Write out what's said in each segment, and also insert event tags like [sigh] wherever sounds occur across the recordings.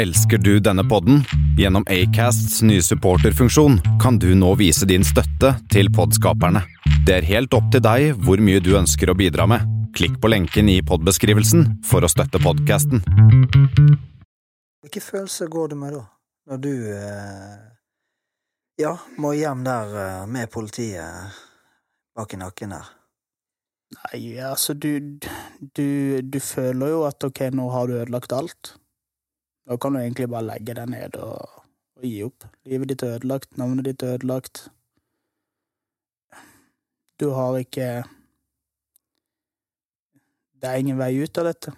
Elsker du denne podden? Gjennom Acasts nye supporterfunksjon kan du nå vise din støtte til podskaperne. Det er helt opp til deg hvor mye du ønsker å bidra med. Klikk på lenken i podbeskrivelsen for å støtte podkasten. Hvilke følelser går det med da, når du eh, ja, må hjem der eh, med politiet bak i nakken der? Nei, altså, du, du, du føler jo at ok, nå har du ødelagt alt. Da kan du egentlig bare legge deg ned og, og gi opp. Livet ditt er ødelagt, navnet ditt er ødelagt. Du har ikke Det er ingen vei ut av dette.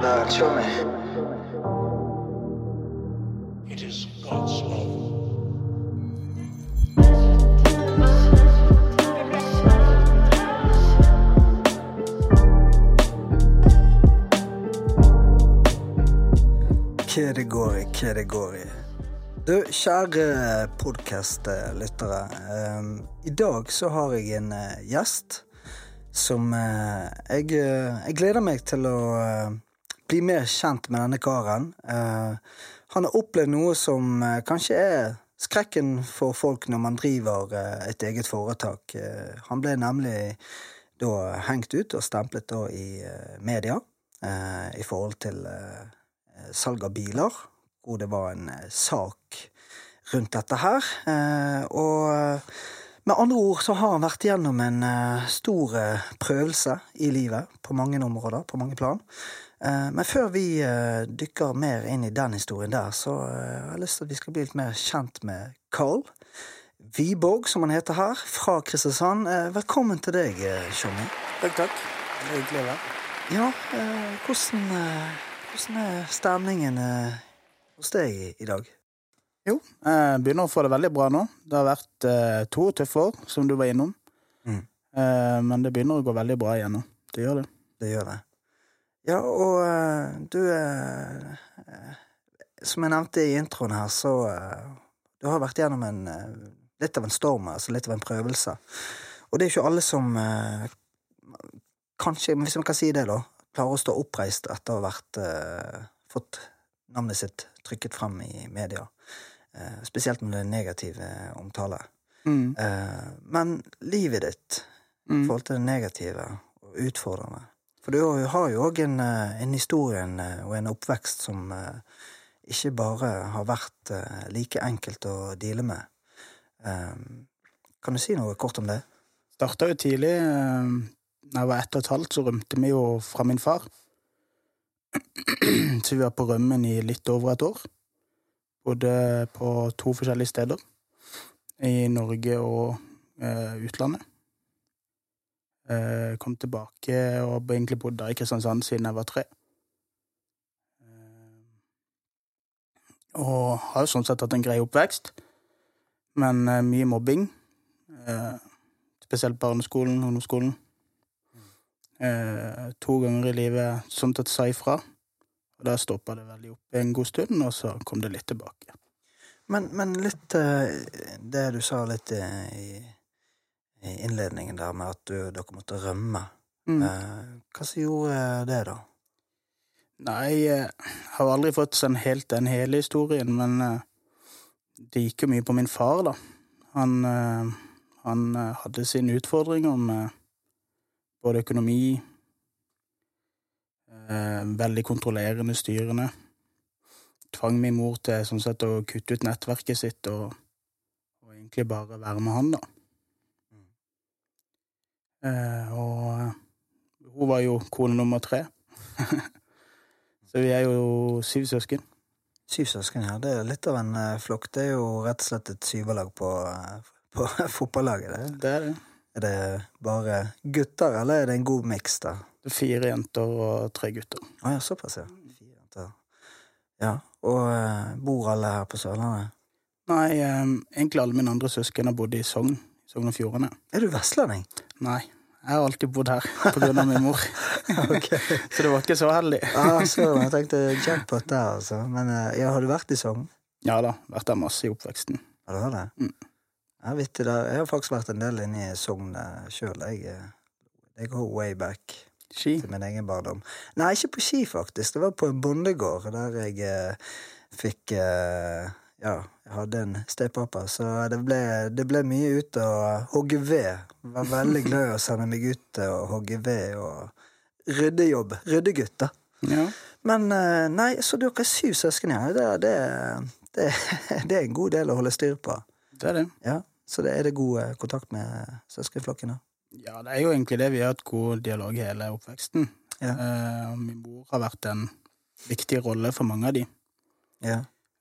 Vel, show me. It is God's love. Hva det går i, hva det går i. Du, kjære podkastlyttere. I dag så har jeg en eh, gjest som eh, jeg, eh, jeg gleder meg til å bli mer kjent med denne karen. Han har opplevd noe som kanskje er skrekken for folk når man driver et eget foretak. Han ble nemlig da hengt ut og stemplet da i media i forhold til salg av biler, hvor det var en eh, sak rundt dette her. Eh, og eh, med andre ord så har han vært gjennom en stor prøvelse i livet på mange områder, på mange plan. Men før vi dykker mer inn i den historien der, så har jeg lyst til at vi skal bli litt mer kjent med Carl. Wiborg, som han heter her, fra Kristiansand. Velkommen til deg, Tjommi. Takk, takk. Hyggelig å være Ja, hvordan, hvordan er stemningen eh, hos deg i, dag? Jo, jeg begynner å få det veldig bra nå. Det har vært eh, to tøffe år, som du var innom. Mm. Eh, men det begynner å gå veldig bra igjen nå. Det gjør det. Det gjør det. Ja, og du Som jeg nevnte i introen her, så Du har vært gjennom en litt av en storm, altså litt av en prøvelse. Og det er ikke alle som Kanskje, hvis man kan si det, da, klarer å stå oppreist etter å ha vært eh, fått navnet sitt trykket frem i media. Eh, spesielt når det er negativ omtale. Mm. Eh, men livet ditt i Mm. forhold til det negative og utfordrende. For du har jo òg en, eh, en historie eh, og en oppvekst som eh, ikke bare har vært eh, like enkelt å deale med. Eh, Kan du si noe kort om det? Starta jo tidlig. Da jeg var ett og et halvt, så rømte vi jo fra min far. [clears throat] Så vi var på rømmen i litt over et år. Bodde på to forskjellige steder. I Norge og eh, utlandet. Eh, kom tilbake og egentlig bodde i Kristiansand siden jeg var tre. Eh, og har jo sånn sett hatt en grei oppvekst, men eh, mye mobbing. Eh, spesielt barneskolen, ungdomsskolen. Eh, to ganger i livet sånn at jeg sa ifra. Og da stoppa det veldig opp en god stund, og så kom det litt tilbake. Men, men litt eh, det du sa litt i, i innledningen der med at du, dere måtte rømme. Mm. Eh, Hva som gjorde det, da? Nei, eh, jeg har aldri fått sånn helt den hele historien, men eh, det gikk jo mye på min far, da. Han, han hadde sine utfordringer med både økonomi eh, Veldig kontrollerende, styrende. Tvang min mor til sånn sett å kutte ut nettverket sitt og, og egentlig bare være med han, da. Eh, og hun var jo kone nummer tre. [laughs] Så vi er jo syv søsken. Syv søsken, ja. Det er litt av en eh, flokk. Det er jo rett og slett et syverlag på, eh, på [laughs] fotballaget. Det. Det er det. Er det bare gutter, eller er det en god miks der? Er fire jenter og tre gutter. Å ja, såpass, ja. Fire jenter. Ja. Og uh, bor alle her på Sørlandet? Nei, um, egentlig alle mine andre søsken har bodd i Sogn. Sogn og Fjordane. Er du vestlending? Nei, jeg har alltid bodd her på grunn av min mor. [laughs] [laughs] Så det var ikke så heldig. Ah, så, jeg tenkte jackpot der, altså. Men eh, ja, har du vært i Sogn? Ja da, vært der masse i oppveksten. Har du det? Mm. Ja, vittig der. Jeg har faktisk vært en del inne i Sogn sjøl. Jeg, eh, jeg går way back. Ski. til min egen barndom. Nei, ikke på ski, faktisk. Det var på en bondegård der jeg eh, fikk eh, Ja, jeg hadde en stepappa, så det ble, det ble mye ut å hogge ved. Var veldig glad i å sende meg ut og hogge ved og ryddejobb. Ryddegutt, da. Ja. Men eh, nei, så dere er syv søsken, ja. Det, det, det, [laughs] det er en god del å holde styr på. Det er det. Ja, Så det er det god eh, kontakt med søskenflokken? Ja, det er jo egentlig det. Vi har hatt god dialog hele oppveksten. Ja. Eh, min mor har vært en viktig rolle for mange av de. Ja.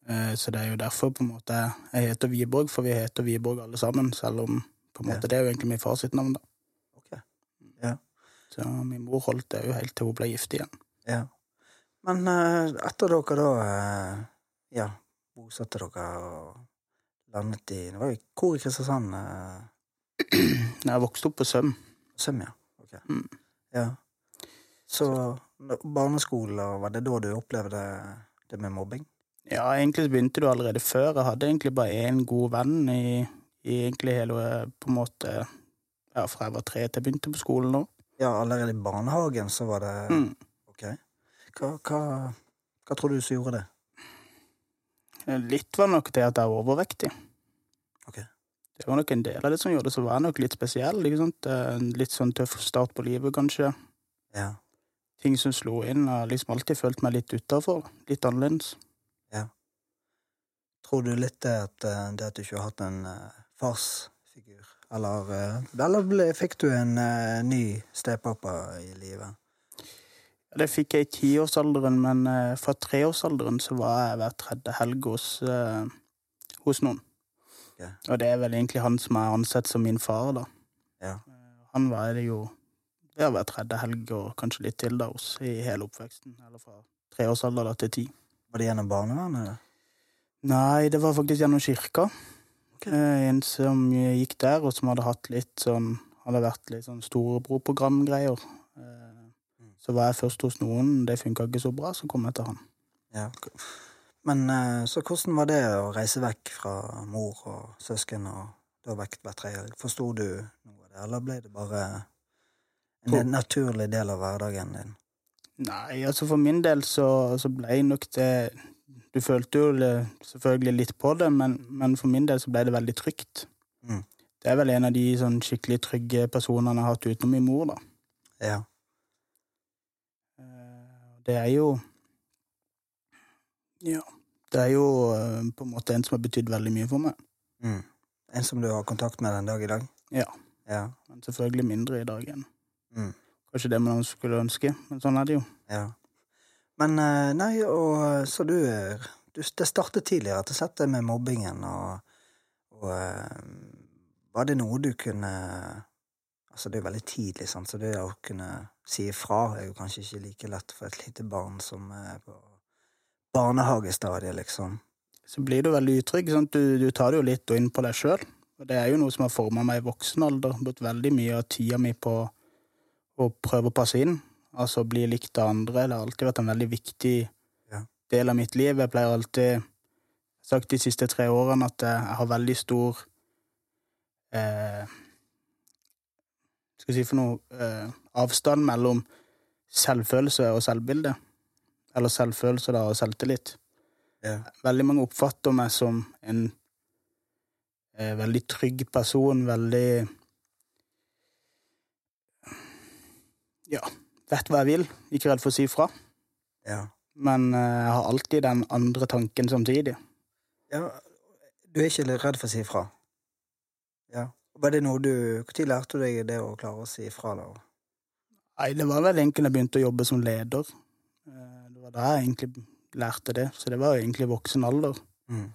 Eh, så det er jo derfor på en måte jeg heter Wiborg, for vi heter Wiborg alle sammen, selv om på en måte Ja. det er jo egentlig min far sitt navn, da. Okay. Ja. Så min mor holdt det jo helt til hun ble gift igjen. ja. Men eh, etter dere da eh, ja, bosatte dere og landet i Det var jo hvor i Kristiansand? eh, [clears throat] Jeg vokste opp på Søm. Søm, ja. Ok. Mm. Ja. Så så barneskolen, var det da du opplevde det med mobbing? Ja, egentlig begynte du allerede før. Jeg hadde egentlig bare én god venn i, i egentlig hele på en måte ja, fra jeg var tre til jeg begynte på skolen nå. Ja, allerede i barnehagen så var det Mm. Ok. Hva, hva, hva tror du som gjorde det? Litt var nok det at jeg var overvektig. Okay. Det var nok en del av det som gjorde det, så var jeg nok litt spesiell. Litt sånn tøff start på livet, kanskje. Ja. Ting som slo inn. Jeg har liksom alltid følt meg litt utafor. Litt annerledes. Tror du litt det at, eh, det at du ikke har hatt en uh, farsfigur? Eller, uh, eller ble, fikk du en uh, ny stepappa i livet? Det fikk jeg i tiårsalderen, men eh, fra treårsalderen så var jeg hver tredje helg hos, eh, hos noen. Ok. Og det er vel egentlig han som er ansett som min far, da. Ja. Han var det jo ja, hver tredje helg og kanskje litt til da hos i hele oppveksten. Eller fra treårsalder da til ti. Var det gjennom barnevernet? Nei, det var faktisk gjennom kirka. Ok. Eh, En som gikk der, og som hadde hatt litt sånn Hadde vært litt sånn storebrorprogramgreier. Eh. Så var jeg først hos noen, det funka ikke så bra, så kom jeg til han. Ja. Men eh, så hvordan var det å reise vekk fra mor og søsken og da vekk hver tredje helg? Forsto du noe av det, eller ble det bare en naturlig del av hverdagen din? Nei, altså for min del så, så ble nok det Du følte jo selvfølgelig litt på det, men, men for min del så ble det veldig trygt. Mm. Det er vel en av de sånn skikkelig trygge personene jeg har hatt utenom min mor, da. Ja. Eh, Det er jo Ja. Det er jo eh, på en måte en som har betydd veldig mye for meg. Mm. En som du har kontakt med den dag i dag? Ja. Ja. Men selvfølgelig mindre i dag enn Mm. kanskje det man skulle ønske. Men sånn er det jo. Ja. Men eh, nei, og så du, du Det startet tidlig, rett og slett, det med mobbingen, og, og eh, Var det noe du kunne Altså, det er veldig tidlig, sant, så det å kunne si ifra er jo kanskje ikke like lett for et lite barn som er på barnehagestadiet, liksom. Så blir du veldig utrygg. Sant? Du, du tar det jo litt inn på deg sjøl. Og det er jo noe som har forma meg i voksen alder. Brukt veldig mye av tida mi på å prøve å passe inn. Altså bli likt av andre. Det har alltid vært en veldig viktig Ja. del av mitt liv. Jeg pleier alltid sagt de siste tre årene at jeg har veldig stor eh, Skal jeg si for noe eh, avstand mellom selvfølelse og selvbilde. Eller selvfølelse da, og selvtillit. Ja. Veldig mange oppfatter meg som en eh, veldig trygg person, veldig Ja, vet hva jeg vil, ikke redd for å si fra. ja. Men eh, jeg har alltid den andre tanken samtidig. Ja, du er ikke redd for å si ifra? Ja. Var det noe du Når lærte du deg det å klare å si ifra, da? Nei, det var vel egentlig da jeg begynte å jobbe som leder. Eh, Det var da jeg egentlig lærte det, så det var jo egentlig voksen alder. Mm.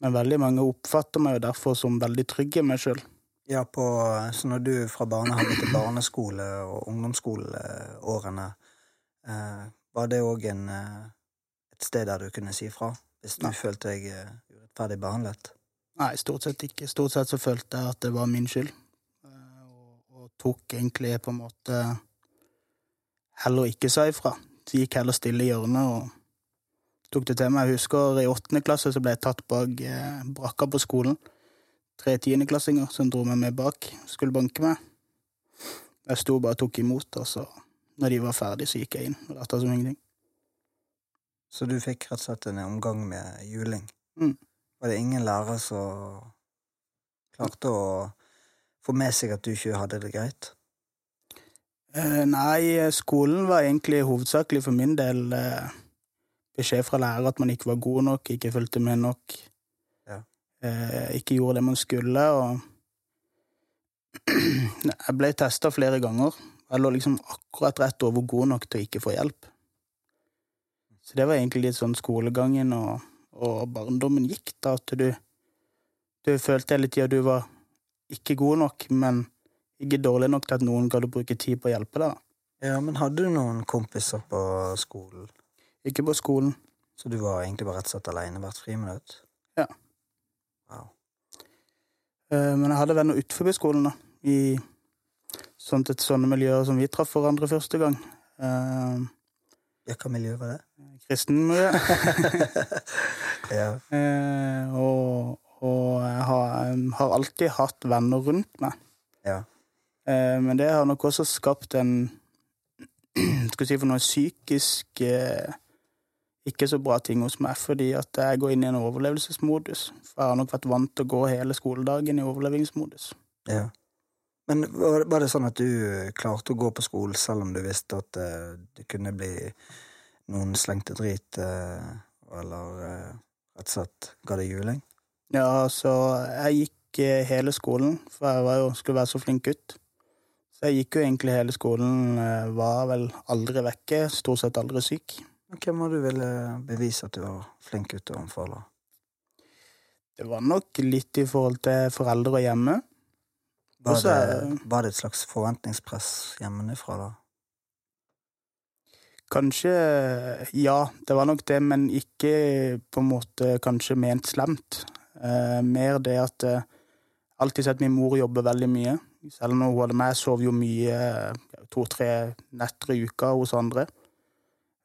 Men veldig mange oppfatter meg jo derfor som veldig trygg i meg sjøl. Ja, på, så når du fra barnehage til barneskole og ungdomsskoleårene, eh, var det òg eh, et sted der du kunne si fra? Hvis du Nei. følte deg urettferdig behandlet? Nei, stort sett ikke. Stort sett så følte jeg at det var min skyld. Eh, Og, og tok egentlig på en måte heller ikke sa ifra. Så gikk heller stille i hjørnet og tok det til meg. Jeg husker i åttende klasse så ble jeg tatt bak eh, brakka på skolen. Tre tiendeklassinger som dro meg med bak, skulle banke meg. Jeg sto bare og tok imot, og så når de var ferdige, så gikk jeg inn og lot som ingenting. Så du fikk rett og slett en omgang med juling? Mm. Var det ingen lærere som klarte å få med seg at du ikke hadde det greit? Eh, nei, skolen var egentlig hovedsakelig for min del eh, beskjed fra lærer at man ikke var god nok, ikke fulgte med nok, Ja. eh, ikke gjorde det man skulle, og [clears throat] Jeg ble testa flere ganger. Jeg lå liksom akkurat rett over god nok til å ikke få hjelp. Så det var egentlig litt sånn skolegangen og, og barndommen gikk, da, at du, du følte hele tida du var ikke god nok, men ikke dårlig nok til at noen gadd å bruke tid på å hjelpe deg. Ja, men hadde du noen kompiser på skolen? Ikke på skolen. Så du var egentlig bare rett og slett alene hvert friminutt? Ja. Wow. Eh, Men jeg hadde venner utenfor skolen, da. I sånt et sånne miljøer som vi traff hverandre første gang. Eh, Hva miljø var det? Kristenmiljø. [laughs] ja. Eh, og, og jeg har, har alltid hatt venner rundt meg. Ja. Eh, Men det har nok også skapt en [clears throat] skal si for noe psykisk eh, ikke så bra ting hos meg, fordi at jeg går inn i en overlevelsesmodus. For jeg har nok vært vant til å gå hele skoledagen i overlevingsmodus. ja. Men var var det sånn at du klarte å gå på skolen selv om du visste at uh, det kunne bli noen slengte drit, uh, eller uh, rett og slett ga deg juling? Ja, så jeg gikk eh, hele skolen, for jeg var jo, skulle være så flink gutt. Så jeg gikk jo egentlig hele skolen, eh, var vel aldri vekke, stort sett aldri syk. Hvem var du ville bevise at du var flink gutt overfor, da? Det var nok litt i forhold til foreldre og hjemme. Var Også det, var det et slags forventningspress hjemmefra, da? Kanskje ja, det var nok det, men ikke på en måte kanskje ment slemt. Eh, mer det at eh, alltid sett min mor jobbe veldig mye. Selv når hun hadde meg, sov jo mye eh, to-tre netter i uka hos andre.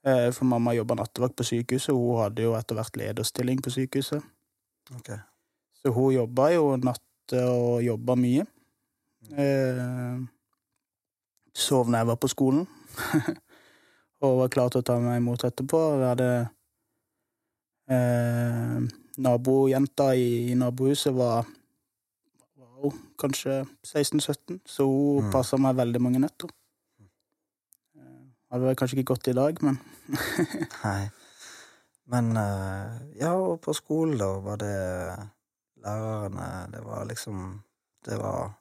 Eh, for mamma jobba nattevakt på sykehuset, og hun hadde jo etter hvert lederstilling på sykehuset. Ok. Så hun jobba jo natt og jobba mye. Eh, sov når jeg var på skolen. [laughs] og var klar til å ta meg imot etterpå. Vi hadde eh, Nabojenta i, i nabohuset var, var kanskje 16-17, så hun Mm. passa meg veldig mange netter. Eh, hadde vel kanskje ikke gått i dag, men [laughs] Nei. Men eh, ja, og på skolen, da, var det lærerne Det var liksom Det var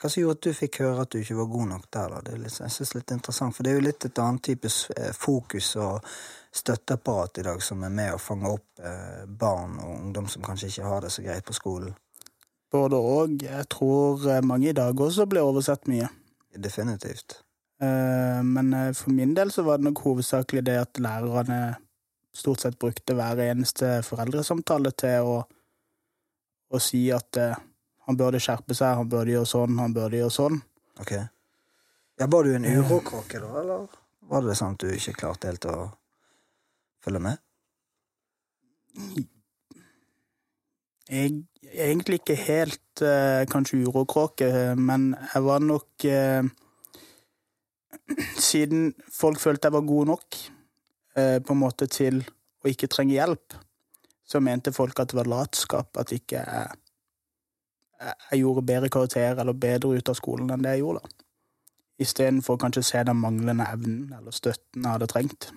Hva som gjorde at du fikk høre at du ikke var god nok der, da? Det er litt, jeg synes litt interessant, for det er jo litt et annet type eh, fokus og støtteapparat i dag som er med å fange opp eh, barn og ungdom som kanskje ikke har det så greit på skolen. både og. Jeg tror eh, mange i dag også blir oversett mye. Definitivt. Men for min del så var det nok hovedsakelig det at lærerne stort sett brukte hver eneste foreldresamtale til å, å si at han burde skjerpe seg, han burde gjøre sånn, han burde gjøre sånn. Ok. Ja, Var du en urokråke, da, eller var det sånn at du ikke klarte helt å følge med? Jeg er egentlig ikke helt eh, kanskje urokråke, men jeg var nok eh, [clears throat] Siden folk følte jeg var god nok eh, på en måte til å ikke trenge hjelp, så mente folk at det var latskap, at ikke jeg, jeg, gjorde bedre karakter eller bedre ut av skolen enn det jeg gjorde. da. Istedenfor kanskje se den manglende evnen eller støtten jeg hadde trengt.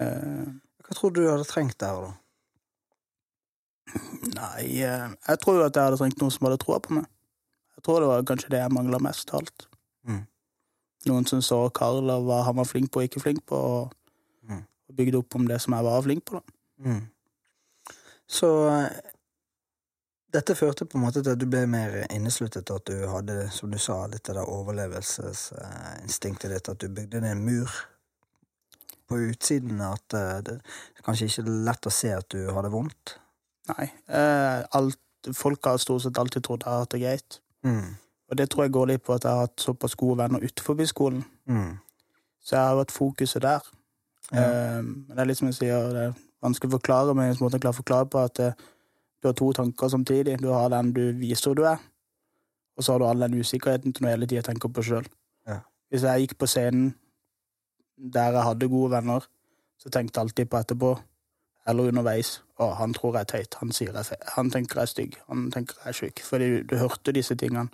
Eh, Hva tror du du hadde trengt der, da? Nei, eh, jeg tror jo at jeg hadde trengt noen som hadde troa på meg. Jeg tror det var kanskje det jeg mangla mest av alt. Mm. Noen som så Karl og hva han var flink på og ikke flink på, og, Mm. bygde opp om det som jeg var flink på. da. Mm. Så eh, dette førte på en måte til at du ble mer innesluttet, at du hadde, som du sa, litt av det overlevelsesinstinktet ditt, at du bygde ned en mur på utsiden, at eh, det kanskje ikke er lett å se at du hadde vondt. Nei. Eh, alt, folk har stort sett alltid trodd jeg har hatt det greit. Mm. Og det tror jeg går litt på at jeg har hatt såpass gode venner utenfor skolen. Mm. Så jeg har hatt fokuset der. Ja. Eh, det er litt som jeg sier, det er vanskelig å forklare, men jeg klarer å forklare på at eh, du har to tanker samtidig. Du har den du viser du er, og så har du all den usikkerheten til å hele tida tenke på sjøl. Hvis jeg gikk på scenen der jeg hadde gode venner, så tenkte jeg alltid på etterpå, eller underveis, å, han tror jeg er teit, han jeg han tenker jeg er stygg, han tenker jeg er sjuk. Fordi du, du hørte disse tingene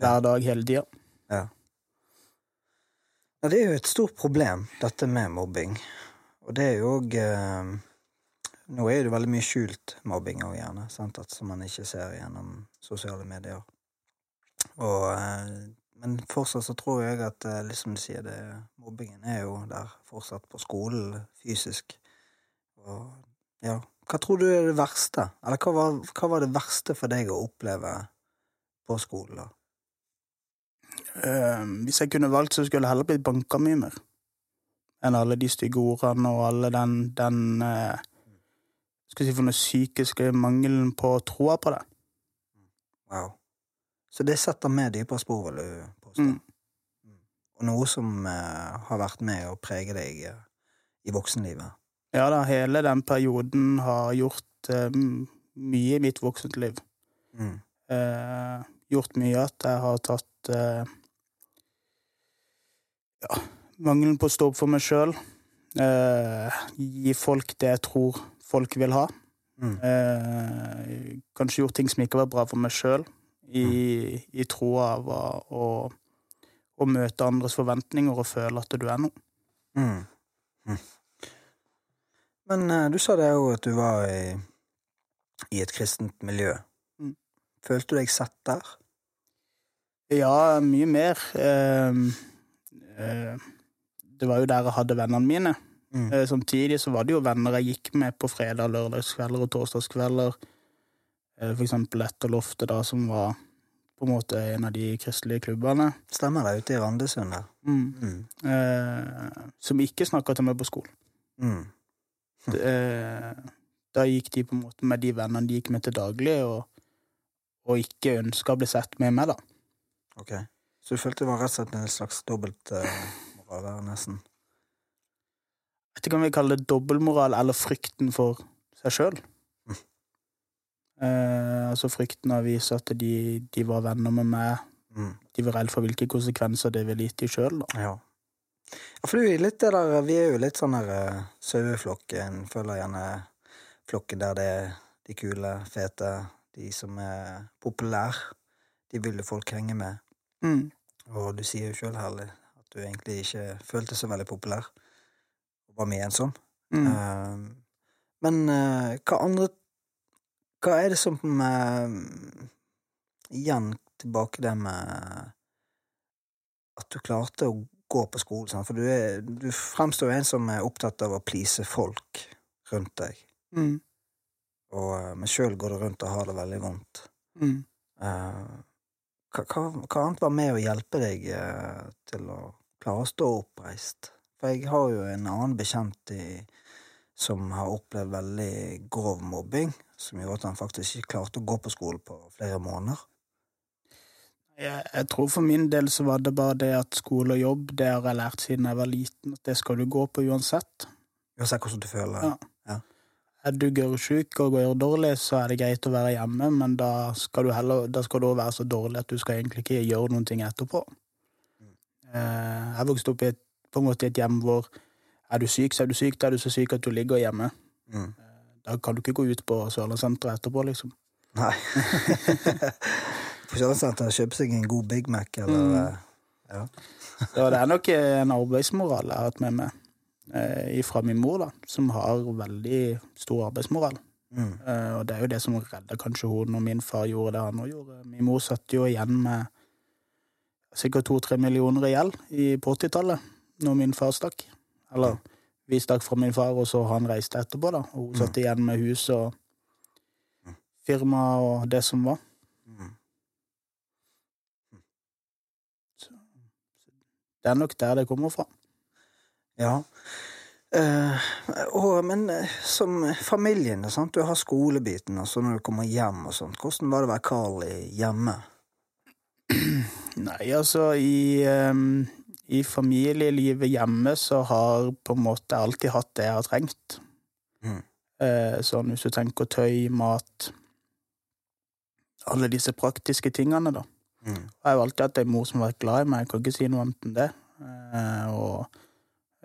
hver dag hele tida. Ja. ja. Det er jo et stort problem, dette med mobbing. Og det er jo òg Nå er det veldig mye skjult mobbing òg, gjerne, sant? At, som man ikke ser gjennom sosiale medier. Og, eh, men fortsatt så tror jeg at, liksom du sier, det, mobbingen er jo der fortsatt på skolen, fysisk. Og ja, hva tror du er det verste? Eller hva var, hva var det verste for deg å oppleve på skolen, da? Eh, hvis jeg kunne valgt, så skulle jeg heller blitt banka mye mer. Enn alle de stygge ordene og alle den, den eh, skal si for noe psykiske mangelen på troa på det. Wow. Så det setter med dypere spor, vil du påstå? Mm. Og noe som eh, har vært med å prege deg eh, i voksenlivet? Ja da, hele den perioden har gjort eh, mye i mitt voksenliv. Mm. Eh, gjort mye at jeg har tatt eh, Ja, mangelen på å stå opp for meg sjøl. Eh, gi folk det jeg tror folk vil ha. Mm. Eh, kanskje gjort ting som ikke var bra for meg sjøl, i, i troa av å, å, møte andres forventninger og føle at du er noe. Mm. Mm. Men eh, du sa det jo at du var i, i et kristent miljø. Mm. Følte du deg sett der? Ja, mye mer. Eh, eh, det var jo der jeg hadde vennene mine. Mm. Eh, Samtidig så var det jo venner jeg gikk med på fredag, lørdagskvelder og torsdagskvelder. Eh, For eksempel etter loftet, da, som var på en måte en av de kristelige klubbene. Stemmer det, ute i Randesund der. Mm. Mm. Eh, som ikke snakka til meg på skolen. Mm. Det, eh, da gikk de på en måte med de vennene de gikk med til daglig, og, og ikke ønska å bli sett med meg, da. Ok. Så du følte det var rett og slett en slags dobbeltmoral der, nesten? Jeg vet ikke om vi kaller det dobbeltmoral eller frykten for seg sjøl. Mm. Eh, altså frykten av å vise at de, de var venner med meg. Mm. De var redd for hvilke konsekvenser det ville gitt de sjøl. Ja. ja, for du er der Vi er jo litt sånn der uh, saueflokken. Føler gjerne flokken der det er de kule, fete, de som er populære. De vil folk henge med. Mm. Og du sier jo sjøl, Herlig, at du egentlig ikke følte så veldig populær. Var med ensom. Mm. Uh, men uh, hva andre Hva er det som eh, Igjen tilbake det med at du klarte å gå på skolen. sånn. For du, er, du fremstår jo en som er opptatt av å please folk rundt deg. Mm. Og, eh, men sjøl går du rundt og har det veldig vondt. Mm. Uh, hva, hva, hva annet var med å hjelpe deg uh, til å klare å stå oppreist? For jeg har jo en annen bekjent i, som har opplevd veldig grov mobbing, som gjorde at han faktisk ikke klarte å gå på skolen på flere måneder. Jeg, jeg tror for min del så var det bare det at skole og jobb, det har jeg lært siden jeg var liten, at det skal du gå på uansett. Uansett hvordan du føler Ja. Ja. Er du gørrsjuk og går dårlig, så er det greit å være hjemme, men da skal du heller skal du være så dårlig at du skal egentlig ikke gjøre noen ting etterpå. Eh, Jeg vokste opp i et, på en måte i et hjem hvor er du syk, så er du syk, da er du så syk at du ligger hjemme. Mm. Da kan du ikke gå ut på Sørlandssenteret etterpå, liksom. Nei. [laughs] På Sørlandssenteret kjøpe seg en god Big Mac, eller Mm. eh, Ja. [laughs] Så det er nok en arbeidsmoral jeg har hatt med meg eh, fra min mor, da, som har veldig stor arbeidsmoral. Mm. Eh, og det er jo det som redda kanskje hun når min far gjorde det han nå gjorde. Min mor satt jo igjen med sikkert to-tre millioner i gjeld på 80-tallet, når min far stakk. Eller vi stakk fra min far, og så han reiste etterpå, da. Og hun satt igjen med hus og firma og det som var. Så, Det er nok der det kommer fra. Ja. Eh, og, men eh, som familien, sant? du har skolebiten, og så når du kommer hjem og sånt, hvordan var det å være Carl hjemme? [clears throat] Nei, altså i, ehm, i familielivet hjemme så har på en måte alltid hatt det jeg har trengt. Mm. Eh, sånn hvis du tenker tøy, mat Alle disse praktiske tingene, da. Mm. Jeg har jo alltid hatt ei mor som har vært glad i meg, jeg kan ikke si noe annet enn det. Eh, og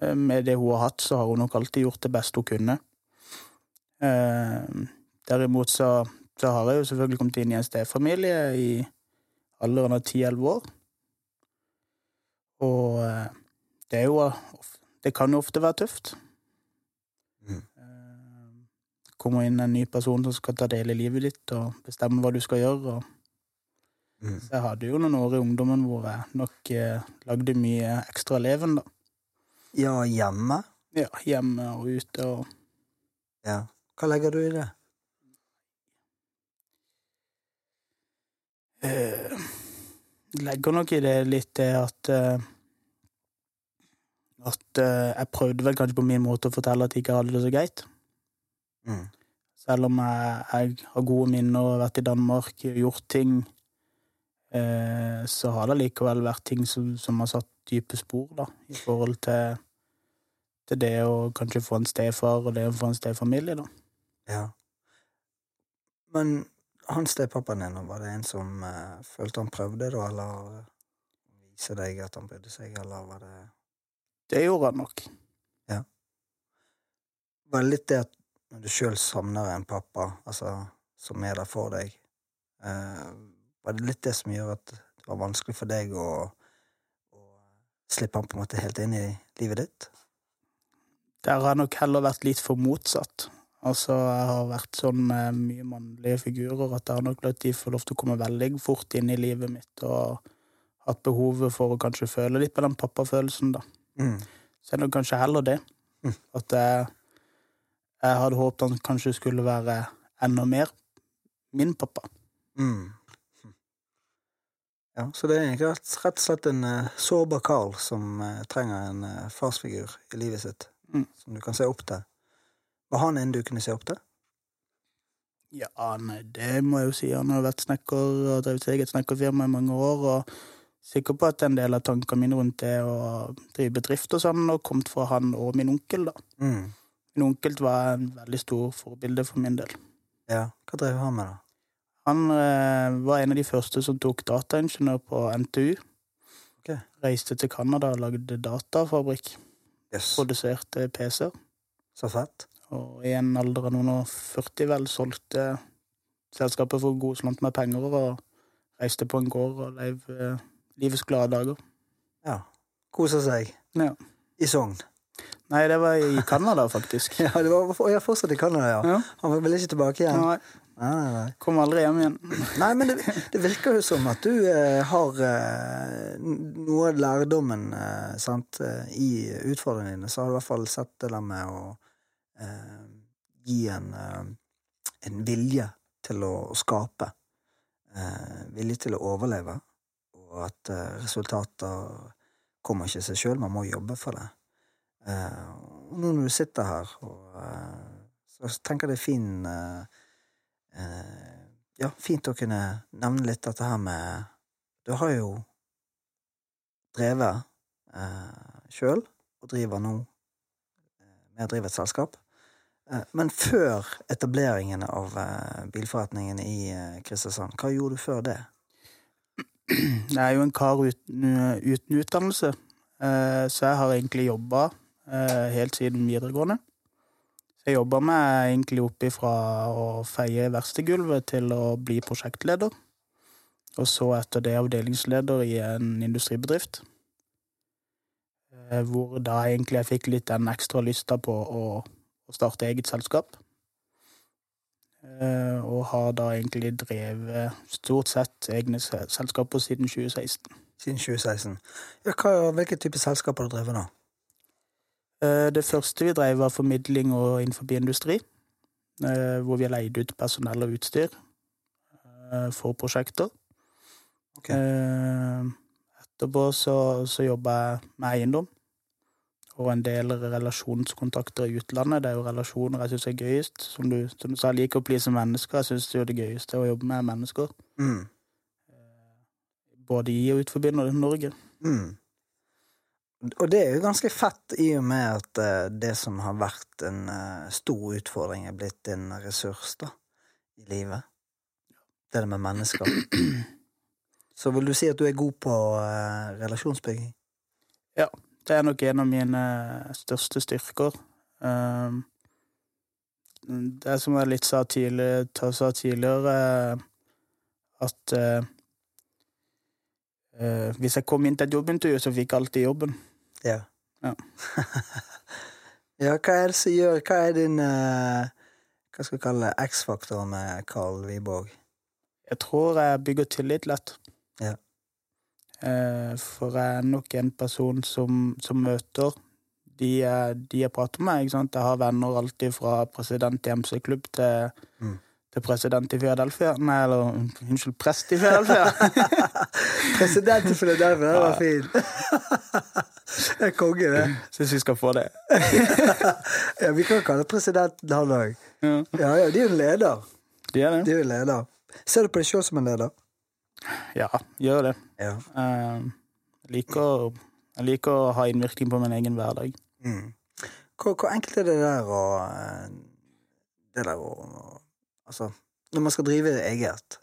eh, med det hun har hatt, så har hun nok alltid gjort det beste hun kunne. Eh, derimot så, så har jeg jo selvfølgelig kommet inn i en stefamilie i alderen av ti-elleve år. Og eh, det er jo Det kan jo ofte være tøft. Mm. Eh, Kommer inn en ny person som skal ta del i livet ditt og bestemme hva du skal gjøre. og Mm. så jeg hadde jo noen år i ungdommen hvor jeg nok eh, lagde mye ekstra leven, da. Ja, hjemme? Ja, hjemme og ute og Ja. Hva legger du i det? eh, Legger nok i det litt det at eh, At eh, jeg prøvde vel kanskje på min måte å fortelle at jeg ikke hadde det så greit. Mm. Selv om jeg, jeg har gode minner og har vært i Danmark, og gjort ting, eh, så har det likevel vært ting som, som har satt dype spor, da, i forhold til, til det å kanskje få en stefar og det å få en stefamilie, da. Ja. Men han stepappaen din, var det en som uh, følte han prøvde, da, eller vise deg at han brydde seg, eller var det Det gjorde han nok. Ja. Var det litt det at når du sjøl savner en pappa, altså som er der for deg, uh, var det litt det som gjør at det var vanskelig for deg å, å slippe han på en måte helt inn i livet ditt? Der har jeg nok heller vært litt for motsatt. Altså, jeg har vært sånn med mye mannlige figurer at jeg har nok latt de få lov til å komme veldig fort inn i livet mitt og hatt behovet for å kanskje føle litt på den pappafølelsen, da. Mm. Så er det kanskje heller det. Mm. At jeg, jeg hadde håpet han kanskje skulle være enda mer min pappa. Mm. Ja, så det er egentlig rett, rett og slett en uh, sårbar Carl som uh, trenger en uh, farsfigur i livet sitt, Mm. som du kan se opp til. Var han en du kunne se opp til? Ja, nei, det må jeg jo si. Han har vært snekker og drevet eget snekkerfirma i mange år, og sikker på at en del av tankene mine rundt det å drive bedrift og sånn, har kommet fra han og min onkel, da. Mm. Min onkel var en veldig stor forbilde for min del. Ja, hva drev han med, da? Han eh, var en av de første som tok dataingeniør på NTU. Okay. Reiste til Canada og lagde datafabrikk. Yes. Produserte PC-er. så fett. Og i en alder av noen og 40 vel solgte selskapet for god slant med penger og reiste på en gård og leiv eh, livets glade dager. Ja. Kosa seg. Ja. I Sogn. Nei, det var i Canada, faktisk. [laughs] Ja, det var ja, fortsatt i Canada, ja. Ja. Han vil ikke tilbake igjen? Nei, Nei, nei, nei. kom aldri hjem igjen. [laughs] Nei, men det, det virker jo som at du eh, har eh, noe av lærdommen eh, sant, eh, i utfordringene dine. Så har du i hvert fall sett det der med å gi en, eh, en vilje til å, skape. Eh, vilje til å overleve. Og at eh, resultater kommer ikke seg sjøl, man må jobbe for det. Eh, og nå når du sitter her, og, eh, så tenker jeg det er fin eh, eh, ja, fint å kunne nevne litt dette her med Du har jo drevet eh, sjøl, og driver nå eh, med å drive et selskap. Eh, men før etableringen av eh, bilforretningen i eh, Kristiansand, hva gjorde du før det? [clears throat] Jeg er jo en kar uten, uten utdannelse, så jeg har egentlig jobba helt siden videregående. Jeg jobba meg egentlig opp ifra å feie verkstedgulvet til å bli prosjektleder. Og så etter det avdelingsleder i en industribedrift. Hvor da egentlig jeg fikk litt den ekstra lysta på å, å starte eget selskap. Eh, Og har da egentlig drevet stort sett egne selskaper siden 2016. Siden 2016. Ja, hva, hvilke type selskaper har du drevet nå? Eh, Det første vi drev var formidling og innenfor industri. eh, Hvor vi har leid ut personell og utstyr for prosjekter. Ok. Eh, Etterpå så, så jobba jeg med eiendom. Og en del relasjonskontakter i utlandet. Det er jo relasjoner jeg syns er gøyest. Som du, som du sa, jeg liker å please mennesker. Jeg syns det gøyeste er å jobbe med mennesker. Mm. Både i og utenfor Norge. Mm. Og det er jo ganske fett i og med at eh, det som har vært en eh, stor utfordring, er blitt en ressurs da, i livet. Det er det med mennesker. [clears throat] Så vil du si at du er god på relasjonsbygging? relasjonsbygging? Det er nok en av mine største styrker. Um, det som jeg litt sa tidligere, sa tidligere at eh, eh, hvis jeg kom inn til et jobbintervju, så fikk jeg alltid jobben. Ja. Ja. [laughs] ja, hva er det som gjør Hva er din eh, Hva skal vi kalle X-faktor med Carl Wiborg? Jeg tror jeg bygger tillit lett. Ja. Eh, for jeg er nok en person som, som møter de de jeg prater med. Ikke sant? Jeg har venner alltid fra president i MC-klubb til, Mm. til president i Philadelphia. Nei, eller unnskyld, prest i Philadelphia. [laughs] President i Philadelphia, det var fint! [laughs] det er konge, det. Syns vi skal få det. [laughs] Ja, vi kan kalle presidenten han òg. Ja, Ja, ja, de er jo en leder. de er De er jo en leder. Ser du på deg sjøl som en leder? Ja, gjør det. Ja. Eh, jeg, liker, jeg liker å ha innvirkning på min egen hverdag. Mm. Hvor, hvor enkelt er det der å eh, Det der å Altså, når man skal drive eget,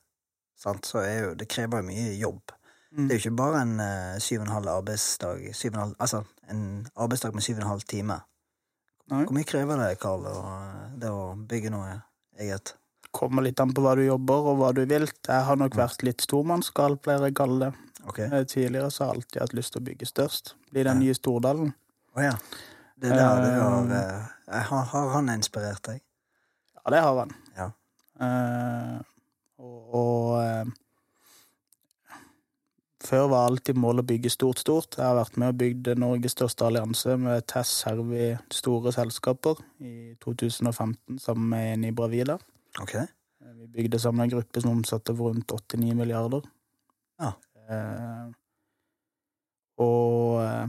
sant, så er jo Det krever jo mye jobb. Mm. Det er jo ikke bare en eh, syv og en halv arbeidsdag syv og en halv, Altså en arbeidsdag med syv og en halv time. Nei. Hvor mye krever det, Karl, å, det å bygge noe eget? Kommer litt an på hva du jobber og hva du vil. Jeg har nok vært litt stormannsgal, pleier jeg å kalle det. Ok? Eh, Tidligere så har jeg alltid hatt lyst til å bygge størst. Bli den nye Stordalen. Å ja. Det er der det har uh, eh, har, har han inspirert deg? Ja, det har han. Ja. Uh, og og uh, Før var alltid målet å bygge stort, stort. Jeg har vært med og bygd Norges største allianse med Tess Servi, store selskaper i 2015 sammen med en i Ok? Eh, Vi bygde sammen en gruppe som omsatte for rundt 89 milliarder. Ja. Eh, og eh,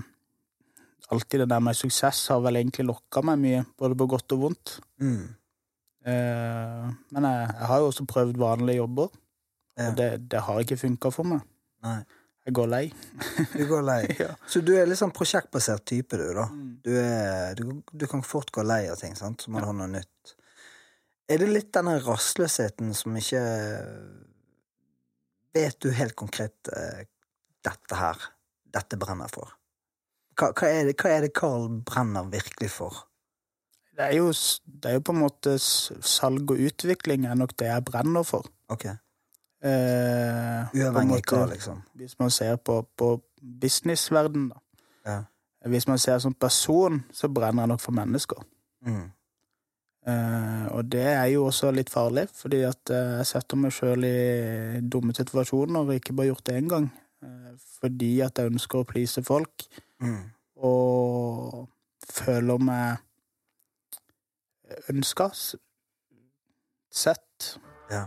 alltid det der med suksess har vel egentlig lokka meg mye, både på godt og vondt. Mm. Eh, men jeg, jeg har jo også prøvd vanlige jobber, Ja. og det, det har ikke funka for meg. Nei. Jeg går lei. Du går lei. [laughs] Ja. Så du er litt sånn prosjektbasert type, du, da. Mm. Du, er, du, du kan fort gå lei av ting, sant? så må du ha noe nytt. Er det litt denne rastløsheten som ikke Vet du helt konkret eh, dette her, dette brenner for? Hva, hva, er det, hva er det Carl brenner virkelig for? Det er, jo, det er jo på en måte salg og utvikling er nok det jeg brenner for. Ok, Eh, Uavhengig hva, liksom? Hvis man ser på, på businessverden, da. Ja. Hvis man ser som person, så brenner jeg nok for mennesker. Mm. Eh, og det er jo også litt farlig, fordi at uh, jeg setter meg sjøl i dumme situasjoner, og ikke bare gjort det én gang. Uh, fordi at jeg ønsker å please folk, Mm. og føler meg ønska, sett. Ja.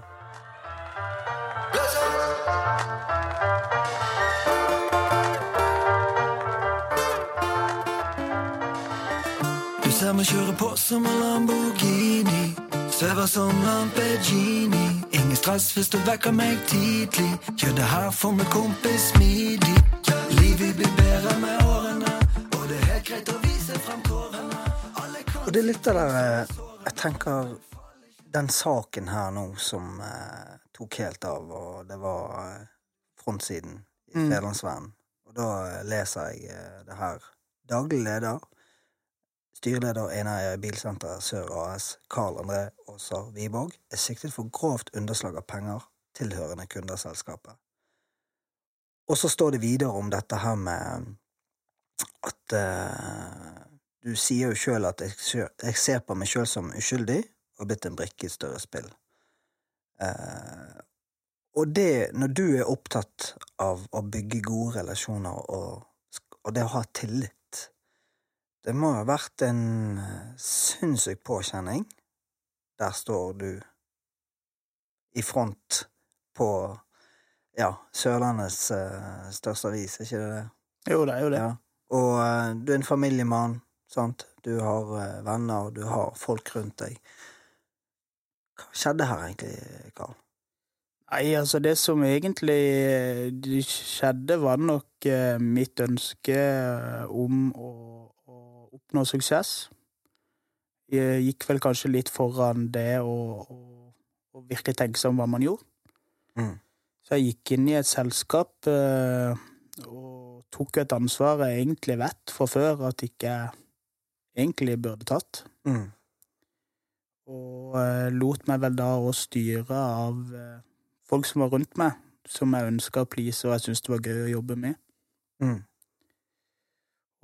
Ser meg kjøre på som en Lamborghini. Svever som Lamborghini. Ingen stress hvis du vekker meg tidlig. Gjør det her for min kompis smidig. Livet blir bedre med årene, og det er helt greit å vise frem kårene. Alle kan Og det er litt av det eh, Jeg tenker den saken her nå som eh, tok helt av, og det var eh, frontsiden i Mm. Og da eh, leser jeg eh, det her. Daglig leder, styreleder Einar Bilsenteret Sør AS, Carl André Aasar Wiborg, er siktet for grovt underslag av penger tilhørende kundeselskapet. Og så står det videre om dette her med at uh, du sier jo sjøl at jeg ser på meg sjøl som uskyldig og blitt en brikke i et større spill. Uh, og det, når du er opptatt av å bygge gode relasjoner og, og det å ha tillit Det må ha vært en eh, sinnssyk påkjenning. Der står du i front på ja, Sørlandets uh, største avis, er ikke det det? Jo, det er jo det. Ja. Og uh, du er en familiemann, sant? Du har uh, venner, du har folk rundt deg. Hva skjedde her egentlig, Karl? Nei, altså det som egentlig skjedde, var nok mitt ønske om å oppnå suksess. Jeg gikk vel kanskje litt foran det å, virkelig tenke seg om hva man gjorde. Mm. Så jeg gikk inn i et selskap, eh, og tok et ansvar jeg egentlig vet fra før at ikke jeg egentlig burde tatt. Mm. Og eh, lot meg vel da òg styre av eh, folk som var rundt meg, som jeg ønska å please, og jeg syntes det var gøy å jobbe med. Mm.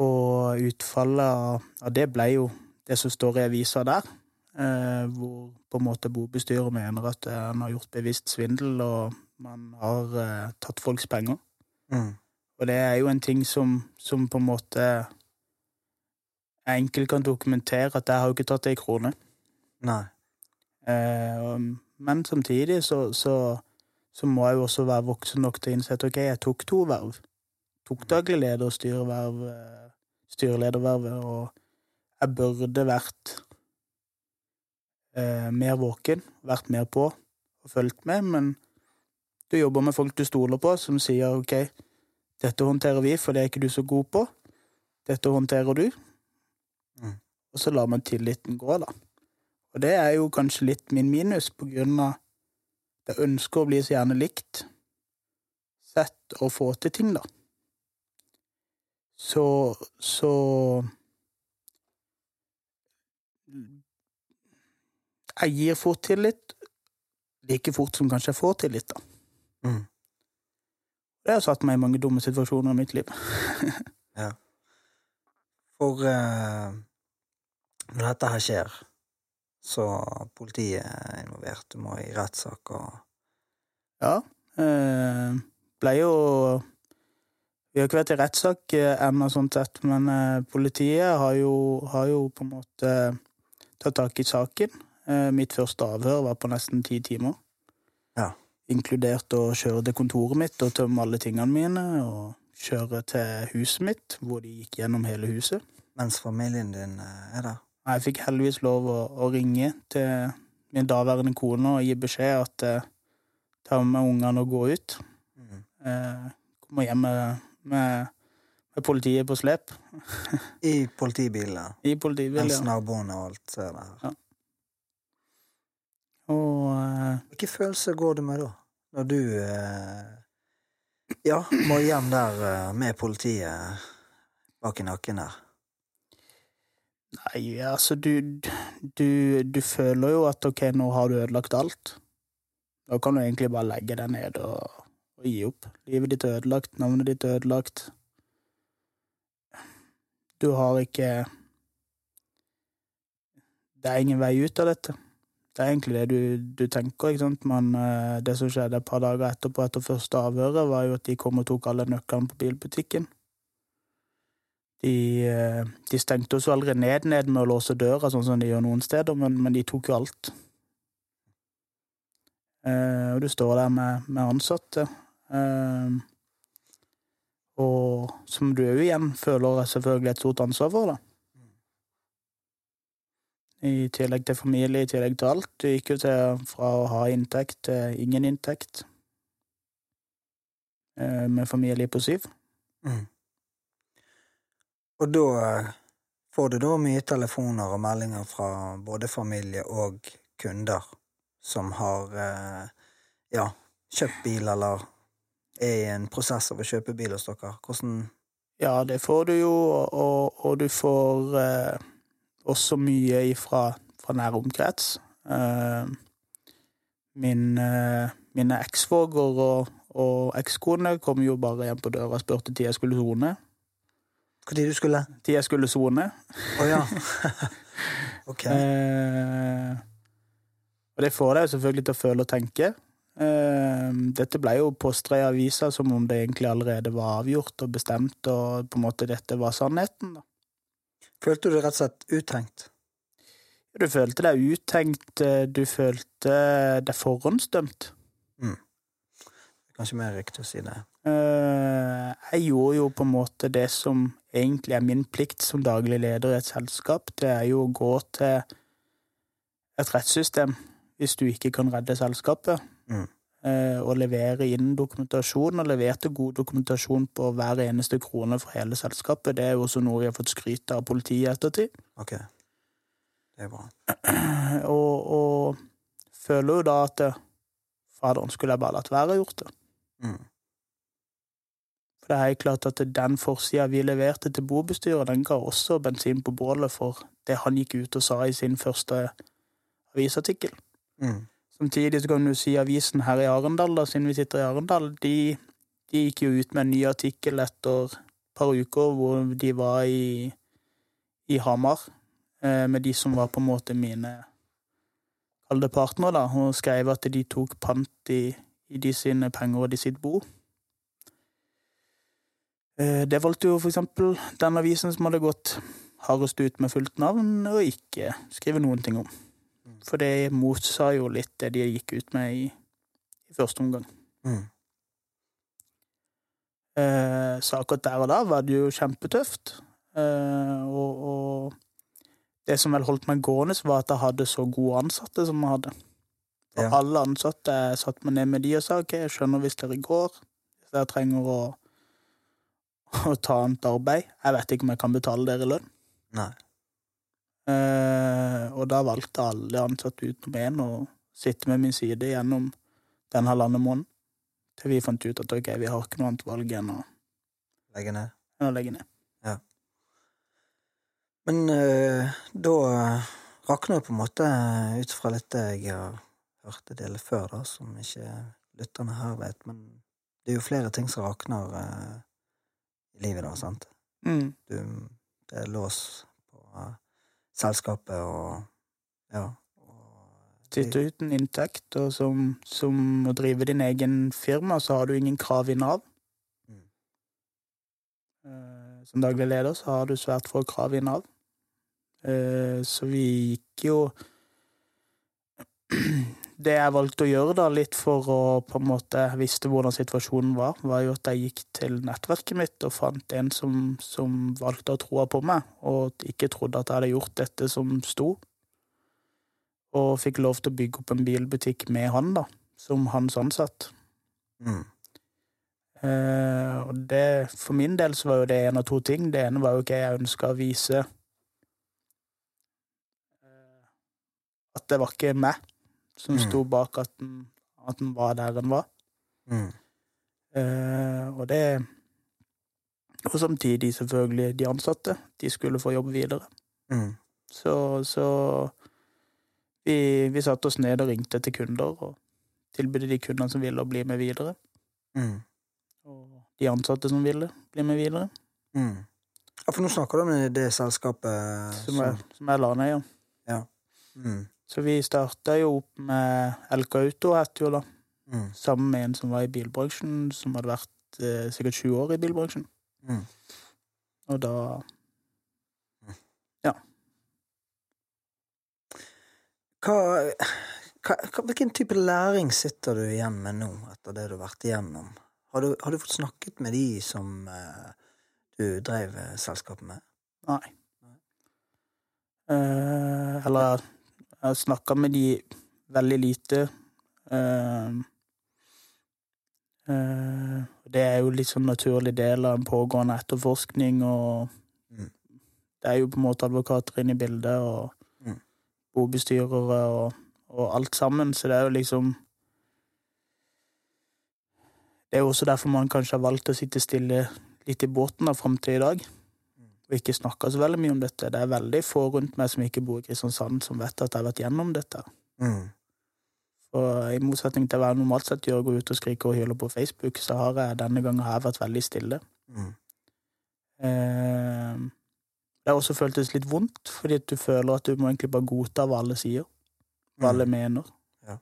Og utfallet av, det ble jo det som står i avisa der, eh, hvor på en måte bobestyret mener at eh, han har gjort bevisst svindel, og man har eh, tatt folks penger. Mm. Og det er jo en ting som, som på en måte jeg enkelt kan dokumentere at jeg har jo ikke tatt ei krone. Nei. Eh, men samtidig så, så, så må jeg jo også være voksen nok til å innse at ok, jeg tok to verv. Tok daglig leder og styreverv, eh, styreledervervet, og jeg burde vært eh, mer våken, vært mer på og fulgt med, men du jobber med folk du stoler på, som sier ok, dette håndterer vi, for det er ikke du så god på. Dette håndterer du. Mm. Og så lar man tilliten gå, da. Og det er jo kanskje litt min minus, på grunn av at jeg ønsker å bli så gjerne likt. Sett å få til ting, da. Så Så Jeg gir fort tillit, like fort som kanskje jeg får tillit, da. Mm. Det har satt meg i mange dumme situasjoner i mitt liv. [laughs] For uh, når dette her skjer, så politiet er involvert, du må i rettssak og Ja. Uh, ble jo Vi har ikke vært i rettssak eh, ennå, sånn sett, men eh, politiet har jo, har jo på en måte tatt tak i saken. Eh, mitt første avhør var på nesten ti timer. Ja. Inkludert å kjøre til kontoret mitt og tømme alle tingene mine, og kjøre til huset mitt, hvor de gikk gjennom hele huset. Mens familien din er der. Jeg fikk heldigvis lov å, å ringe til min daværende kone og gi beskjed at ta med ungene og gå ut. Mm. Eh, kommer hjem med, med, med politiet på slep. I politibilen. [laughs] I politibil, Mens ja. naboene og alt ser det her. Ja. Og uh, Hvilke følelser går du med da? Når du uh, ja, må hjem der uh, med politiet bak i nakken der. Nei, altså, du, du, du føler jo at ok, nå har du ødelagt alt. Da kan du egentlig bare legge deg ned og, og gi opp. Livet ditt er ødelagt, navnet ditt er ødelagt. Du har ikke Det er ingen vei ut av dette. Det er egentlig det du, du tenker, ikke sant. Men eh, det som skjedde et par dager etterpå, etter første avhøret, var jo at de kom og tok alle nøklene på bilbutikken. De, eh, de stengte oss jo aldri ned, ned med å låse døra, sånn som de gjør noen steder, men, men de tok jo alt. Eh, og du står der med, med ansatte. Eh, og som du òg igjen føler selvfølgelig et stort ansvar for, da. I tillegg til familie, i tillegg til alt. Du gikk jo til fra å ha inntekt til ingen inntekt. Uh, med familie på syv. Mm. Og da eh, får du da mye telefoner og meldinger fra både familie og kunder som har ja, kjøpt bil eller er i en prosess av å kjøpe bil hos dere. Hvordan Ja, det får du jo, og, og du får eh, også mye ifra, fra nær omkrets. Eh, min, eh, mine eksvåger og, og ekskone kom jo bare hjem på døra og spurte når jeg skulle sone. Når du skulle Tid jeg skulle sone. Å ja. [laughs] ok. Eh, og det får deg selvfølgelig til å føle og tenke. Eh, dette ble jo postra i avisa som om det egentlig allerede var avgjort og bestemt, og på en måte dette var sannheten. da. Følte du deg rett og slett uthengt? Du følte deg uttenkt, eh, du følte deg forhåndsdømt. Kanskje mer riktig å si det. Eh, Jeg gjorde jo på en måte det som egentlig er min plikt som daglig leder i et selskap. Det er jo å gå til et rettssystem hvis du ikke kan redde selskapet. Mm. eh, Og levere inn dokumentasjon, og leverte god dokumentasjon på hver eneste krone for hele selskapet. Det er jo også noe vi har fått skryt av politiet i ettertid. Ok. Det er bra. [clears throat] Og, og føler jo da at eh, faderen skulle jeg bare latt være å gjort det. Mm. For det er helt klart at den forsida vi leverte til bobestyret, den ga også bensin på bålet for det han gikk ut og sa i sin første avisartikkel. Mm. Samtidig så kan du si avisen her i Arendal, da, siden vi sitter i Arendal, de, de gikk jo ut med en ny artikkel etter et par uker hvor de var i, i Hamar eh, med de som var på en måte mine kalde partnere, da, og skrev at de tok pant i, i de sine penger og de sitt bo. Eh, Det valgte jo for eksempel den avisen som hadde gått hardest ut med fullt navn, og ikke skrive noen ting om. For det motsa jo litt det de gikk ut med i, i første omgang. Mm. Eh, så akkurat der og da var det jo kjempetøft. Eh, og, og det som vel holdt meg gående, var at jeg hadde så gode ansatte som jeg hadde. For Ja. alle ansatte jeg satte meg ned med de og sa ok, jeg skjønner hvis dere går, hvis dere trenger å, å ta annet arbeid. Jeg vet ikke om jeg kan betale dere lønn. Nei. Eh, og da valgte alle ansatte utenom én å sitte med min side gjennom den halvannen måneden. Til vi fant ut at ok, vi har ikke noe annet valg enn å, Legge ned. enn å legge ned. Men eh, da rakner det på en måte ut fra litt jeg har hørt det dele før, da, som ikke lytterne her vet. Men det er jo flere ting som rakner eh, i livet, da, sant? Mm. Du, det er lås på eh, selskapet og ja. Sitter Sitte uten inntekt, og som, som å drive din egen firma, så har du ingen krav i Nav. Mm. Eh, Som daglig leder så har du svært få krav i Nav. Eh, Så vi gikk jo [clears throat] Det jeg valgte å gjøre, da, litt for å på en måte visste hvordan situasjonen var, var jo at jeg gikk til nettverket mitt og fant en som, som valgte å tro på meg, og ikke trodde at jeg hadde gjort dette som sto og fikk lov til å bygge opp en bilbutikk med han, da, som hans ansatt. Mm. Eh, og det, for min del så var jo det en av to ting. Det ene var jo ikke jeg ønska å vise eh, at det var ikke meg som Mm. sto bak at den, at den var der den var. Mm. Eh, og det Og samtidig, selvfølgelig, de ansatte. De skulle få jobbe videre. Mm. Så, så vi, vi satte oss ned og ringte til kunder og tilbød de kundene som ville å bli med videre. Mm. Og de ansatte som ville bli med videre. Mm. Ja, for nå snakker du om det selskapet Som er, som er Lanøya. Mm. Så vi starta jo opp med LK Auto, het jo da. Mm. Sammen med en som var i bilbransjen, som hadde vært eh, sikkert 20 år i bilbransjen. Mm. Og da Ja. hva, hva, hvilken type læring sitter du igjen med nå, etter det du har vært igjennom? Har du, har du fått snakket med de som eh, du drev eh, selskapet med? Nei. Eh, eller jeg har snakka med de veldig lite. Uh, uh, det er jo litt sånn naturlig del av en pågående etterforskning, og Mm. det er jo på en måte advokater inne i bildet, og Mm. bobestyrere og, og alt sammen, så det er jo liksom Det er jo også derfor man kanskje har valgt å sitte stille litt i båten da, fram til i dag og ikke snakka så veldig mye om dette. Det er veldig få rundt meg som ikke bor i Kristiansand, som vet at jeg har vært gjennom dette. Mm. Og I motsetning til hva jeg normalt sett gjør, gå ut og skrike og hyler på Facebook, så har jeg denne gangen her vært veldig stille. Mm. Eh, det har også føltes litt vondt, fordi at du føler at du må egentlig bare godta hva alle sier, hva alle mener. Ja.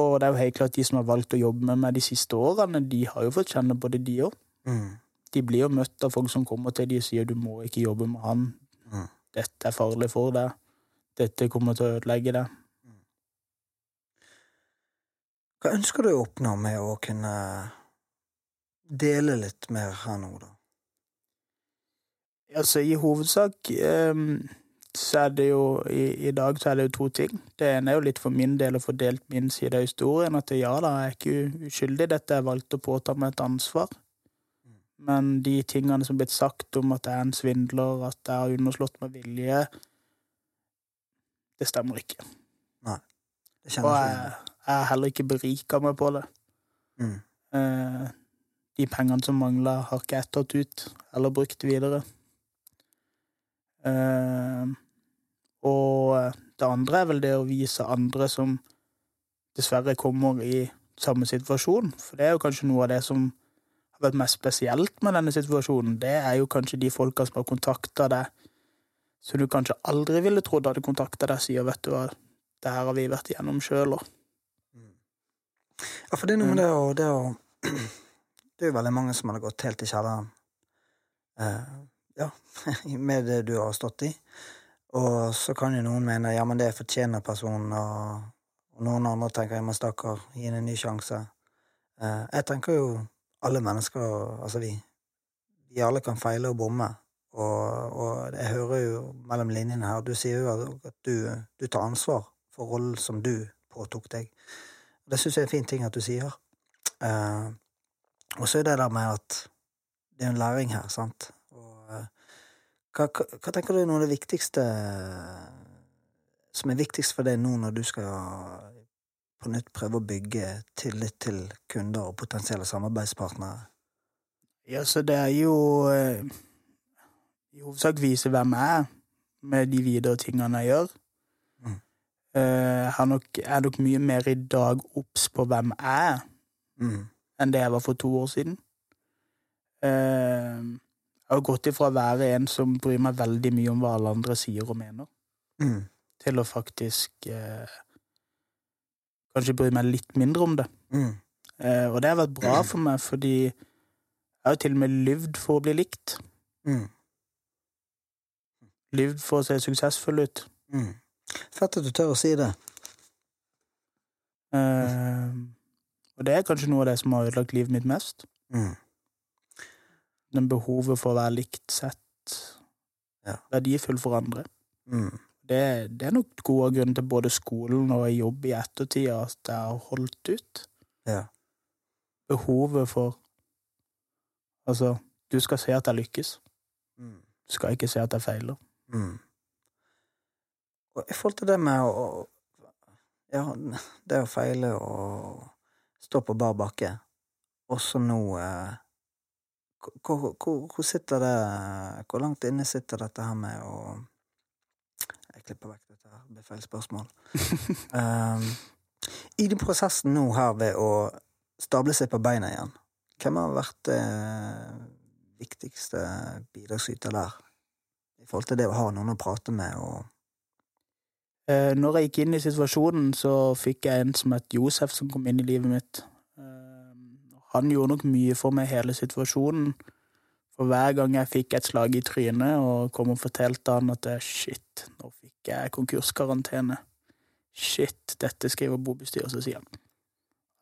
Og det er jo helt klart de som har valgt å jobbe med meg de siste årene, de har jo fått kjenne på det, de òg. Mm. De blir jo møtt av folk som kommer til de og sier du må ikke jobbe med han, Mm. dette er farlig for deg, dette kommer til å ødelegge deg. Hva ønsker du å oppnå med å kunne dele litt mer her nå, da? Altså, i hovedsak ehm, så er det jo i, I dag så er det jo to ting. Det ene er jo litt for min del å få delt min side av historien. At ja da, jeg er ikke uskyldig dette, jeg valgte å påta meg et ansvar. Men de tingene som er blitt sagt om at jeg er en svindler, at jeg har underslått med vilje, det stemmer ikke. Det Og kjenner jeg, ikke jeg har heller ikke berika meg på det. mm. Eh, de pengene som mangla, har ikke jeg tatt ut eller brukt videre. Eh, og det andre er vel det å vise andre som dessverre kommer i samme situasjon. For det er jo kanskje noe av det som har vært mest spesielt med denne situasjonen. Det er jo kanskje de folka som har kontakta deg, som du kanskje aldri ville trodd hadde kontakta deg, sier vet du hva, det her har vi vært igjennom sjøl, og Ja, for det er noe med det å, det å [clears throat] Det er veldig mange som hadde gått helt i kjelleren. Uh, ja, [laughs] med det du har stått i. Og så kan jo noen mene ja, men det fortjener personen, og, og noen andre tenker ja, men stakkar, gi henne en ny sjanse. Uh, jeg tenker jo alle mennesker, altså vi, vi alle kan feile og bomme. Og, og jeg hører jo mellom linjene her, du sier jo at du, du tar ansvar for rollen som du påtok deg. Det syns jeg er en fin ting at du sier. Eh, og så er det der med at det er en læring her, sant. Og, eh, hva, hva, hva tenker du er noe av det viktigste som er viktigst for deg nå når du skal på nytt prøve å bygge tillit til kunder og potensielle samarbeidspartnere? Ja, så det er jo eh, i hovedsak vise hvem jeg er, med de videre tingene jeg gjør. Mm. Eh, Jeg har nok, er nok mye mer i dag obs på hvem jeg er, Mm. enn det jeg var for to år siden. Eh, Jeg har gått ifra å være en som bryr meg veldig mye om hva alle andre sier og mener, Mm. til å faktisk eh, kanskje bry meg litt mindre om det. Mm. Eh, Og det har vært bra for meg, fordi jeg har jo til og med lyvd for å bli likt. Mm. Lyvd for å se suksessfull ut. Mm. Fett at du tør å si det. Eh, og det er kanskje noe av det som har ødelagt livet mitt mest. Mm. Den behovet for å være likt sett, Ja. verdifull for andre. Mm. Det, det er nok gode grunner til både skolen og jobb i ettertid at jeg har holdt ut. Ja. Behovet for Altså, du skal se at jeg lykkes. Mm. Du skal ikke se at jeg feiler. Mm. Og i forhold til det med å å- Ja, det å feile og stå på bar bakke, også nå eh, hvor, hvor, hvor sitter det Hvor langt inne sitter dette her med å Klipper vekk dette her, det blir feil spørsmål. um, [laughs] I den prosessen nå her ved å stable seg på beina igjen, hvem har vært eh, viktigste bidragsyter der? I forhold til det å ha noen å prate med og Eh, Når jeg gikk inn i situasjonen, så fikk jeg en som het Josef, som kom inn i livet mitt. Eh, Han gjorde nok mye for meg hele situasjonen. For hver gang jeg fikk et slag i trynet og kom og fortalte han at shit, nå fikk jeg konkurskarantene. Shit, dette skriver bobestyret, så sier han.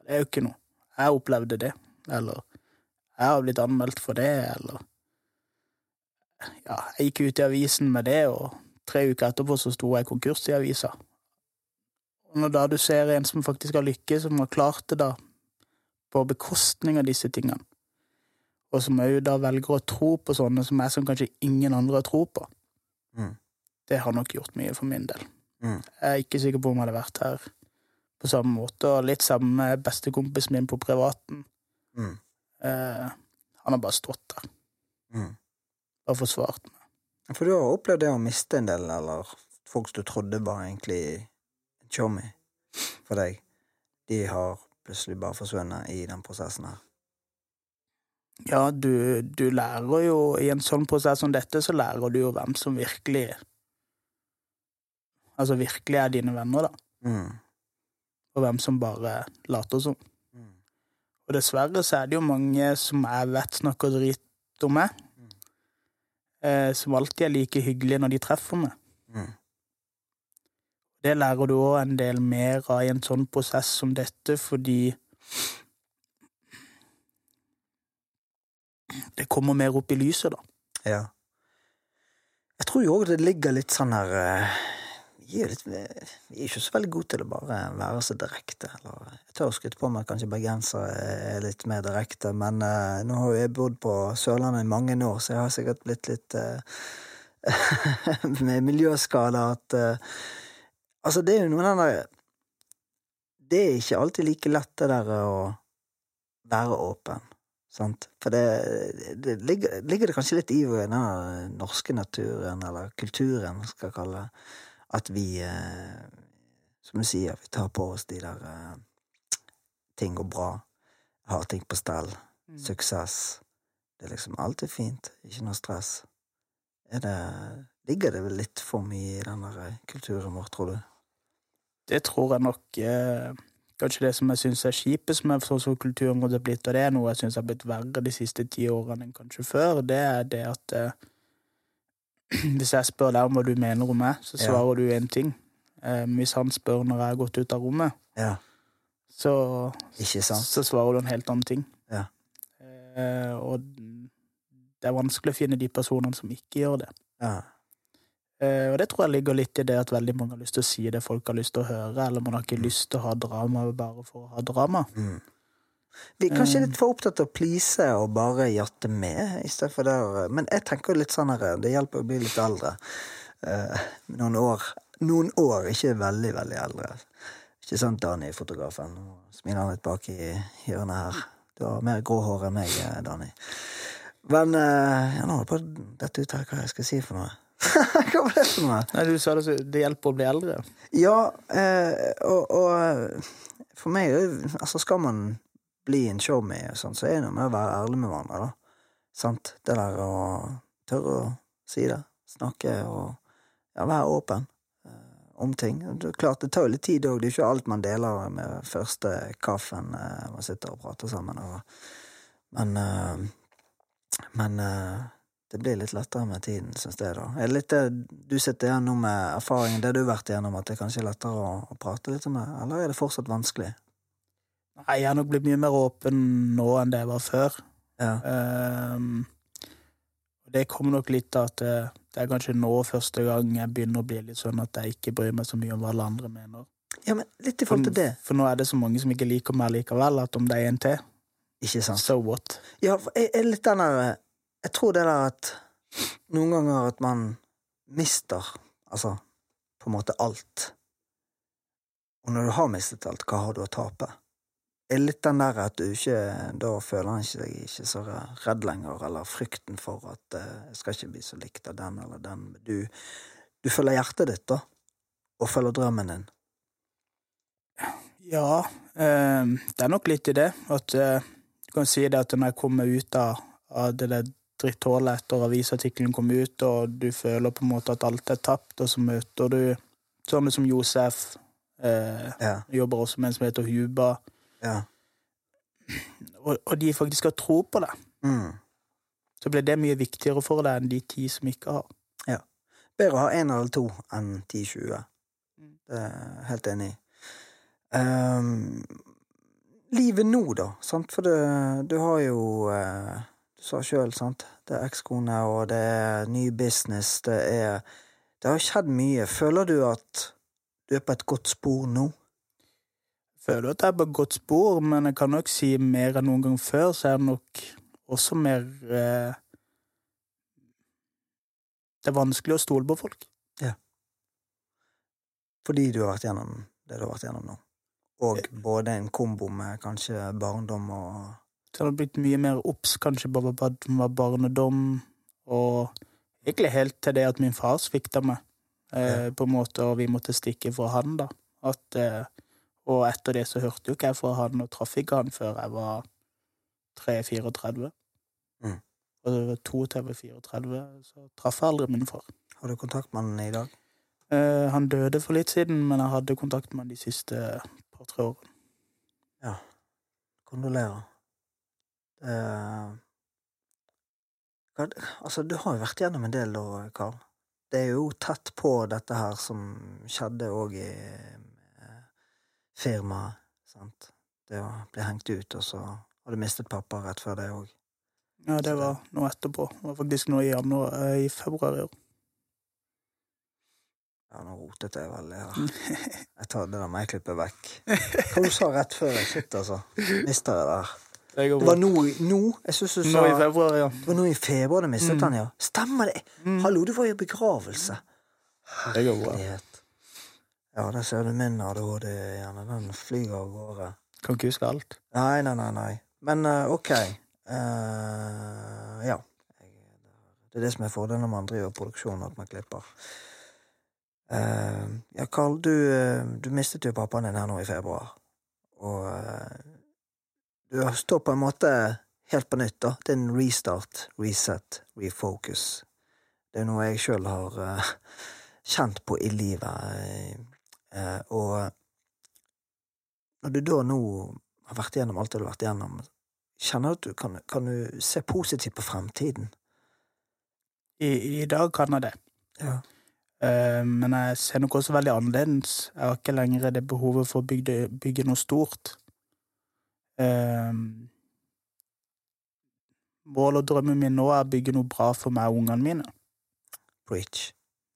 Det er jo ikke noe. Jeg opplevde det. Eller jeg har blitt anmeldt for det, eller Ja, jeg gikk ut i avisen med det, og tre uker etterpå så sto jeg konkurs i avisa. Og når da du ser en som faktisk har lykkes, som har klart det da, på bekostning av disse tingene, og som òg da velger å tro på sånne som jeg som kanskje ingen andre tror på, Mm. det har nok gjort mye for min del. Mm. Jeg er ikke sikker på om jeg hadde vært her på samme måte, og litt sammen med bestekompisen min på privaten. Mm. Eh, han har bare stått der Mm. og forsvart meg. For du har opplevd det å miste en del, eller folk du trodde var egentlig en chommy for deg, de har plutselig bare forsvunnet i den prosessen her. Ja, du, du lærer jo I en sånn prosess som dette, så lærer du jo hvem som virkelig Altså virkelig er dine venner, da. Mm. Og hvem som bare later som. Mm. Og dessverre så er det jo mange som jeg vet snakker drit om meg, eh, som alltid er like hyggelige når de treffer meg. Mm. Det lærer du òg en del mer av i en sånn prosess som dette, fordi det kommer mer opp i lyset, da. Ja. Jeg tror jo òg det ligger litt sånn her eh, Vi er, ikke så veldig gode til å bare være så direkte. Eller, jeg tør å skryte på meg kanskje bergensere er litt mer direkte, men uh, nå har jo jeg bodd på Sørlandet i mange år, så jeg har sikkert blitt litt uh, [laughs] med miljøskala at uh, Altså, det er jo noe den der Det er ikke alltid like lett, det der å være åpen. Sant? For det, det ligger, ligger det kanskje litt i den norske naturen, eller kulturen, skal jeg kalle det, at vi, eh, som du sier, vi tar på oss de der eh, ting går bra, har ting på stell, suksess. Det er liksom alltid fint, ikke noe stress. Er det, ligger det vel litt for mye i den der eh, kulturen vår, tror du? Det tror jeg nok eh, kanskje det som jeg syns er kjipest med sånn som kulturområdet er blitt, og det er noe jeg syns har blitt verre de siste ti årene enn kanskje før, det er det at eh, [clears throat] hvis jeg spør deg om hva du mener om meg, så Ja. svarer du én ting. Eh, hvis han spør når jeg har gått ut av rommet, Ja, så, så svarer du en helt annen ting. Ja. Eh, og det er vanskelig å finne de personene som ikke gjør det. Ja. Eh, og det tror jeg ligger litt i det at veldig mange har lyst til å si det folk har lyst til å høre, eller man har ikke lyst til å ha drama bare for å ha drama. Mm. Vi er kanskje Eh. litt for opptatt av å please og bare jatte med, istedenfor for Men jeg tenker jo litt sånn her Det hjelper å bli litt eldre. Eh, noen år. Noen år, ikke veldig, veldig eldre. Ikke sant, Dani, fotografen? Nå smiler han litt bak i hjørnet her. Du har mer grå hår enn meg, Dani. Men nå holder jeg på å dette ut her hva jeg skal si for noe. [laughs] hva var det for noe? Nei, du sa det, det hjelper å bli eldre. Ja, eh, og, og for meg Altså, skal man bli en showme, og sånn, så er det noe med å være ærlig med hverandre, da. Sant? Det der å tørre å si det. Snakke og ja, være åpen eh, om ting. Det er klart, det tar jo litt tid òg. Det er ikke alt man deler med første kaffen eh, man sitter og prater sammen. Og, men eh, men det blir litt lettere med tiden, syns jeg, da. Er det litt det du sitter igjennom med erfaringen, det du har vært igjennom, at det kanskje er lettere å, å prate litt om det, eller er det fortsatt vanskelig? Nei, jeg har nok blitt mye mer åpen nå enn det jeg var før. Ja. Um, det kommer nok litt av at det, det er kanskje nå første gang jeg begynner å bli litt sånn at jeg ikke bryr meg så mye om hva alle andre mener. ja, men litt i forhold til det, For nå er det så mange som ikke liker meg likevel, at om det er en til, ikke sant? so what? Ja, for jeg er litt den der Jeg tror det der at noen ganger at man mister, altså, på en måte alt. Og når du har mistet alt, hva har du å tape? Det Er litt den der at du ikke Da føler han seg ikke så redd lenger, eller frykten for at eh, jeg skal ikke bli så likt av den eller den. Du, du følger hjertet ditt, da, og følger drømmen din. Ja, eh, det er nok litt i det. At eh, du kan si det at når jeg kommer ut av, av det der dritthullet etter avisartikkelen kom ut, og du føler på en måte at alt er tapt, og så møter du sånne som Josef, eh, Ja, jobber også med en som heter Huba, ja. og, og de faktisk har tro på det, Mm. så blir det mye viktigere for deg enn de ti som ikke har. Bedre å ha én eller to enn ti-tjue. Mm. Det er helt enig. Ehm, livet nå, da. Sant? For det, du har jo Du sa sjøl, sant. Det er ekskone, og det er ny business. Det er Det har skjedd mye. Føler du at du er på et godt spor nå? føler at jeg er på et godt spor, men jeg kan nok si mer enn noen gang før, så er det nok også mer eh, Det er vanskelig å stole på folk. Ja. Fordi du har vært gjennom det du har vært gjennom nå. Og både en kombo med kanskje barndom og det har blitt mye mer obs kanskje på hva som var barnedom, og egentlig helt til det at min far svikta meg, eh, på en måte, og vi måtte stikke fra han, da. At, eh, og etter det så hørte jo ikke jeg fra han, og traff ikke han før jeg var 3-34. Mm. Og det var 32-34, så traff jeg aldri min far. Har du kontakt med han i dag? Eh, han døde for litt siden, men jeg hadde kontakt med han de siste par-tre årene. Ja. Kondolerer. Hva- Altså, du har jo vært gjennom en del da, Karl. Det er jo tett på dette her som skjedde òg i uh, firmaet, sant. Det å bli hengt ut, og så har du mistet pappa rett før det òg. Ja, det var noe etterpå. Det var faktisk nå i januar, eh, i februar i år. Ja, nå rotet jeg veldig her. [laughs] Jeg tar det der må jeg klippe vekk. Hva du sa rett før jeg sitter, altså? Mister det der. Det var nå, nå? Jeg synes du sa Nå i februar, ja. Det var nå i februar du mistet Mm. han, ja. Stemmer det! Mm. Hallo, du var i begravelse. Herlighet. Ja, der ser du min ADHD igjen. Den flyr av gårde. Kan ikke huske alt. Nei, nei, nei, nei. Men eh, ok. Uh, ja. Det er det som er fordelen når man driver produksjon, at man klipper. Uh, ja, Karl, du, du mistet jo pappaen din her nå i februar. Og du står på en måte helt på nytt, da. Det er en restart, reset, refocus. Det er noe jeg sjøl har eh, kjent på i livet. eh, og når du da nå har vært gjennom alt det du har vært gjennom, kjenner du at du kan, kan du se positivt på fremtiden? I, I dag kan jeg det. Ja. Eh, men jeg ser nok også veldig annerledes. Jeg har ikke lenger det behovet for å bygge, bygge noe stort. Eh, mål og drømmen min nå er å bygge noe bra for meg og ungene mine. Preach.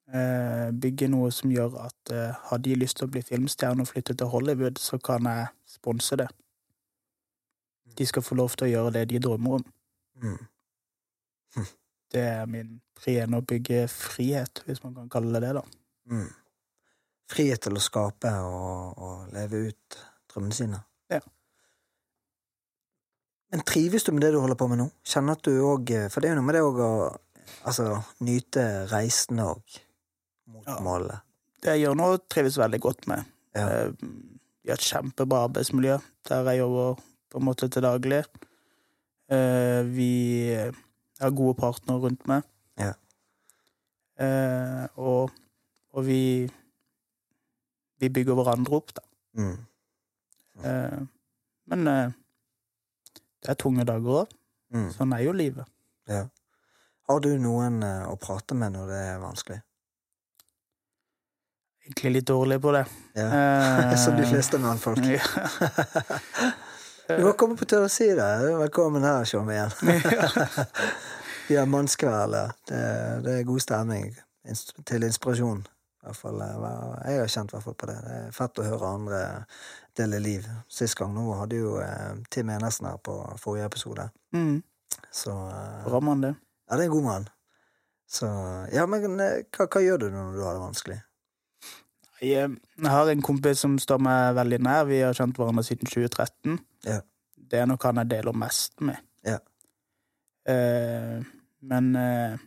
Eh, bygge noe som gjør at eh, har de lyst til å bli filmstjerne og flytte til Hollywood, så kan jeg sponse det. De skal få lov til å gjøre det de drømmer om. Mm. [laughs] Det er min pri å bygge frihet, hvis man kan kalle det det, da. Mm. Frihet til å skape og, og leve ut drømmene sine. Men trives du med det du holder på med nå? Kjenner at du òg For det er jo noe med det òg å altså, nyte reisen òg mot Ja. målet. Det jeg gjør nå, trives veldig godt med. Ja. Eh, Vi har et kjempebra arbeidsmiljø der jeg jobber på en måte til daglig. Eh, Vi har gode partnere rundt meg. Ja. Eh, Og, og vi vi bygger hverandre opp, da. Mm. Mm. Men eh, det er tunge dager òg. Mm. Sånn er jo livet. Ja. Har du noen eh, å prate med når det er vanskelig? Egentlig litt dårlig på det. Ja. Eh, [laughs] Som de fleste mannfolk. Ja. [laughs] Du må komme på å si det. Velkommen her, Tjom, igjen. Vi har [laughs] mannskveld. Det, det er god stemning. Til inspirasjon. Fall, eh, jeg har kjent i hvert fall på det. Det er fett å høre andre dele liv. Sist gang nå hadde jo eh, Tim Enesen her på forrige episode. Mm, Så eh, bra mann, det. Ja, det er en god mann. Så Ja, men eh, hva, hva gjør du når du har det vanskelig? Jeg jeg har en kompis som står meg veldig nær. Vi har kjent hverandre siden 2013. Ja. Det er nok han jeg deler mest med. Ja. Eh, men eh,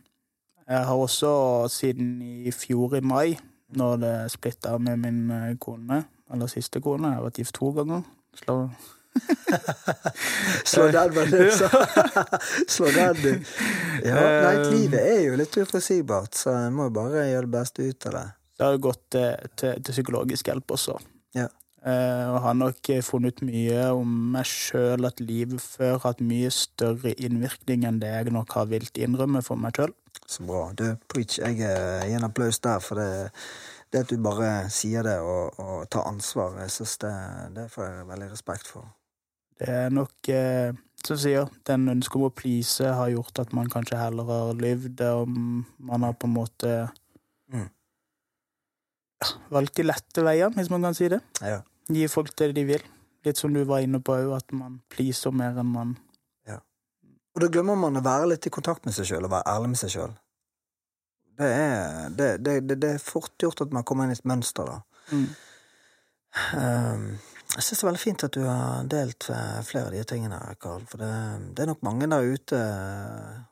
jeg har også siden i fjor i mai, når det splitta med min eh, kone, eller siste kone Jeg har vært gift to ganger. Slå. [laughs] Slå den, var det du sa. Slå den, du. Ja, nei, livet er jo litt uforutsigbart, så en må bare gjøre det beste ut av det. Det har gått til, til, til psykologisk hjelp også. Ja. Eh, og har nok funnet ut mye om meg sjøl, at livet før har hatt mye større innvirkning enn det jeg nok har vilt innrømme for meg sjøl. Så bra. Du, preach. Jeg eh, gir en applaus der, for det, det at du bare sier det og, og tar ansvar, jeg synes det, det får jeg veldig respekt for. Det er nok, eh, som sier, den ønsket om å please har gjort at man kanskje heller har lyvd, og man har på en måte Mm. ja, valgt de lette veiene, hvis man kan si det. Ja. Gi folk det de vil. Litt som du var inne på òg, at man pleaser mer enn man Og da glemmer man å være litt i kontakt med seg sjøl og være ærlig med seg sjøl. Det det, det, det, det er fort gjort at man kommer inn i et mønster, da. mm. Um, jeg syns det er veldig fint at du har delt eh, flere av de tingene, Karl. For det, det er nok mange der ute,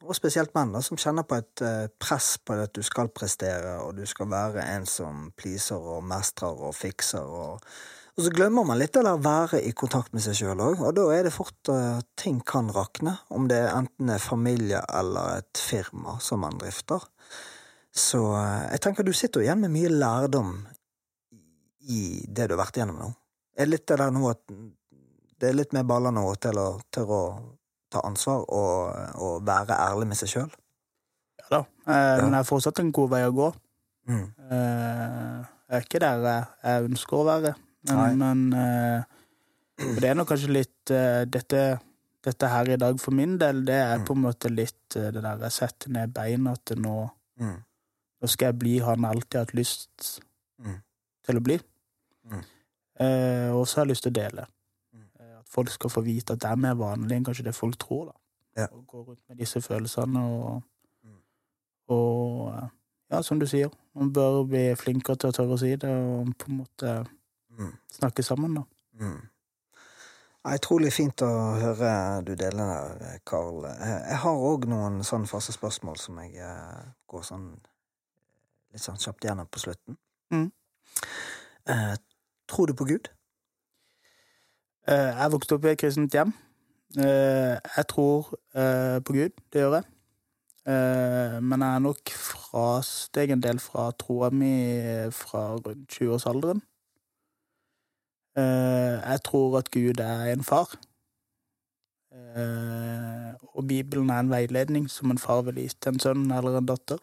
og spesielt menn, da, som kjenner på et eh, press på at du skal prestere, og du skal være en som pleaser og mestrer og fikser. Og, og så glemmer man litt å være i kontakt med seg sjøl òg, og da er det fort at ting kan rakne. Om det enten er familie eller et firma som man drifter. Så eh, jeg tenker du sitter igjen med mye lærdom i det du har vært igjennom nå? Er det litt det der nå at det er litt mer baller nå til å tørre å ta ansvar og, og være ærlig med seg sjøl? Ja da. Eh, Men det er fortsatt en god vei å gå. Mm. Eh, jeg er ikke der jeg, jeg ønsker å være. Men, men eh, for det er nok kanskje litt eh, dette, dette her i dag for min del, det er på en måte litt eh, det der jeg setter ned beina til nå Mm. Nå skal jeg bli han jeg alltid har hatt lyst Mm. til å bli. Mm. Eh, og så har jeg lyst til å dele. Mm. At folk skal få vite at det er mer vanlig enn kanskje det folk tror. da. Ja. Å gå rundt med disse følelsene og, Mm. og Ja, som du sier, man bør bli flinkere til å tørre å si det og på en måte Mm. snakke sammen, da. Mm. Ja, Utrolig fint å høre du deler der, Karl. Eh, Jeg har òg noen sånn faste spørsmål som jeg eh, går sånn litt sånn kjapt gjennom på slutten. Mm. Eh, tror du på Gud? Eh, Jeg vokste opp i et kristent hjem. Eh, Jeg tror eh, på Gud, det gjør jeg. Eh, Men jeg er nok frasteg en del fra troa mi fra rundt 20-årsalderen. Eh, Jeg tror at Gud er en far. Eh, Og Bibelen er en veiledning som en far vil gi til en sønn eller en datter.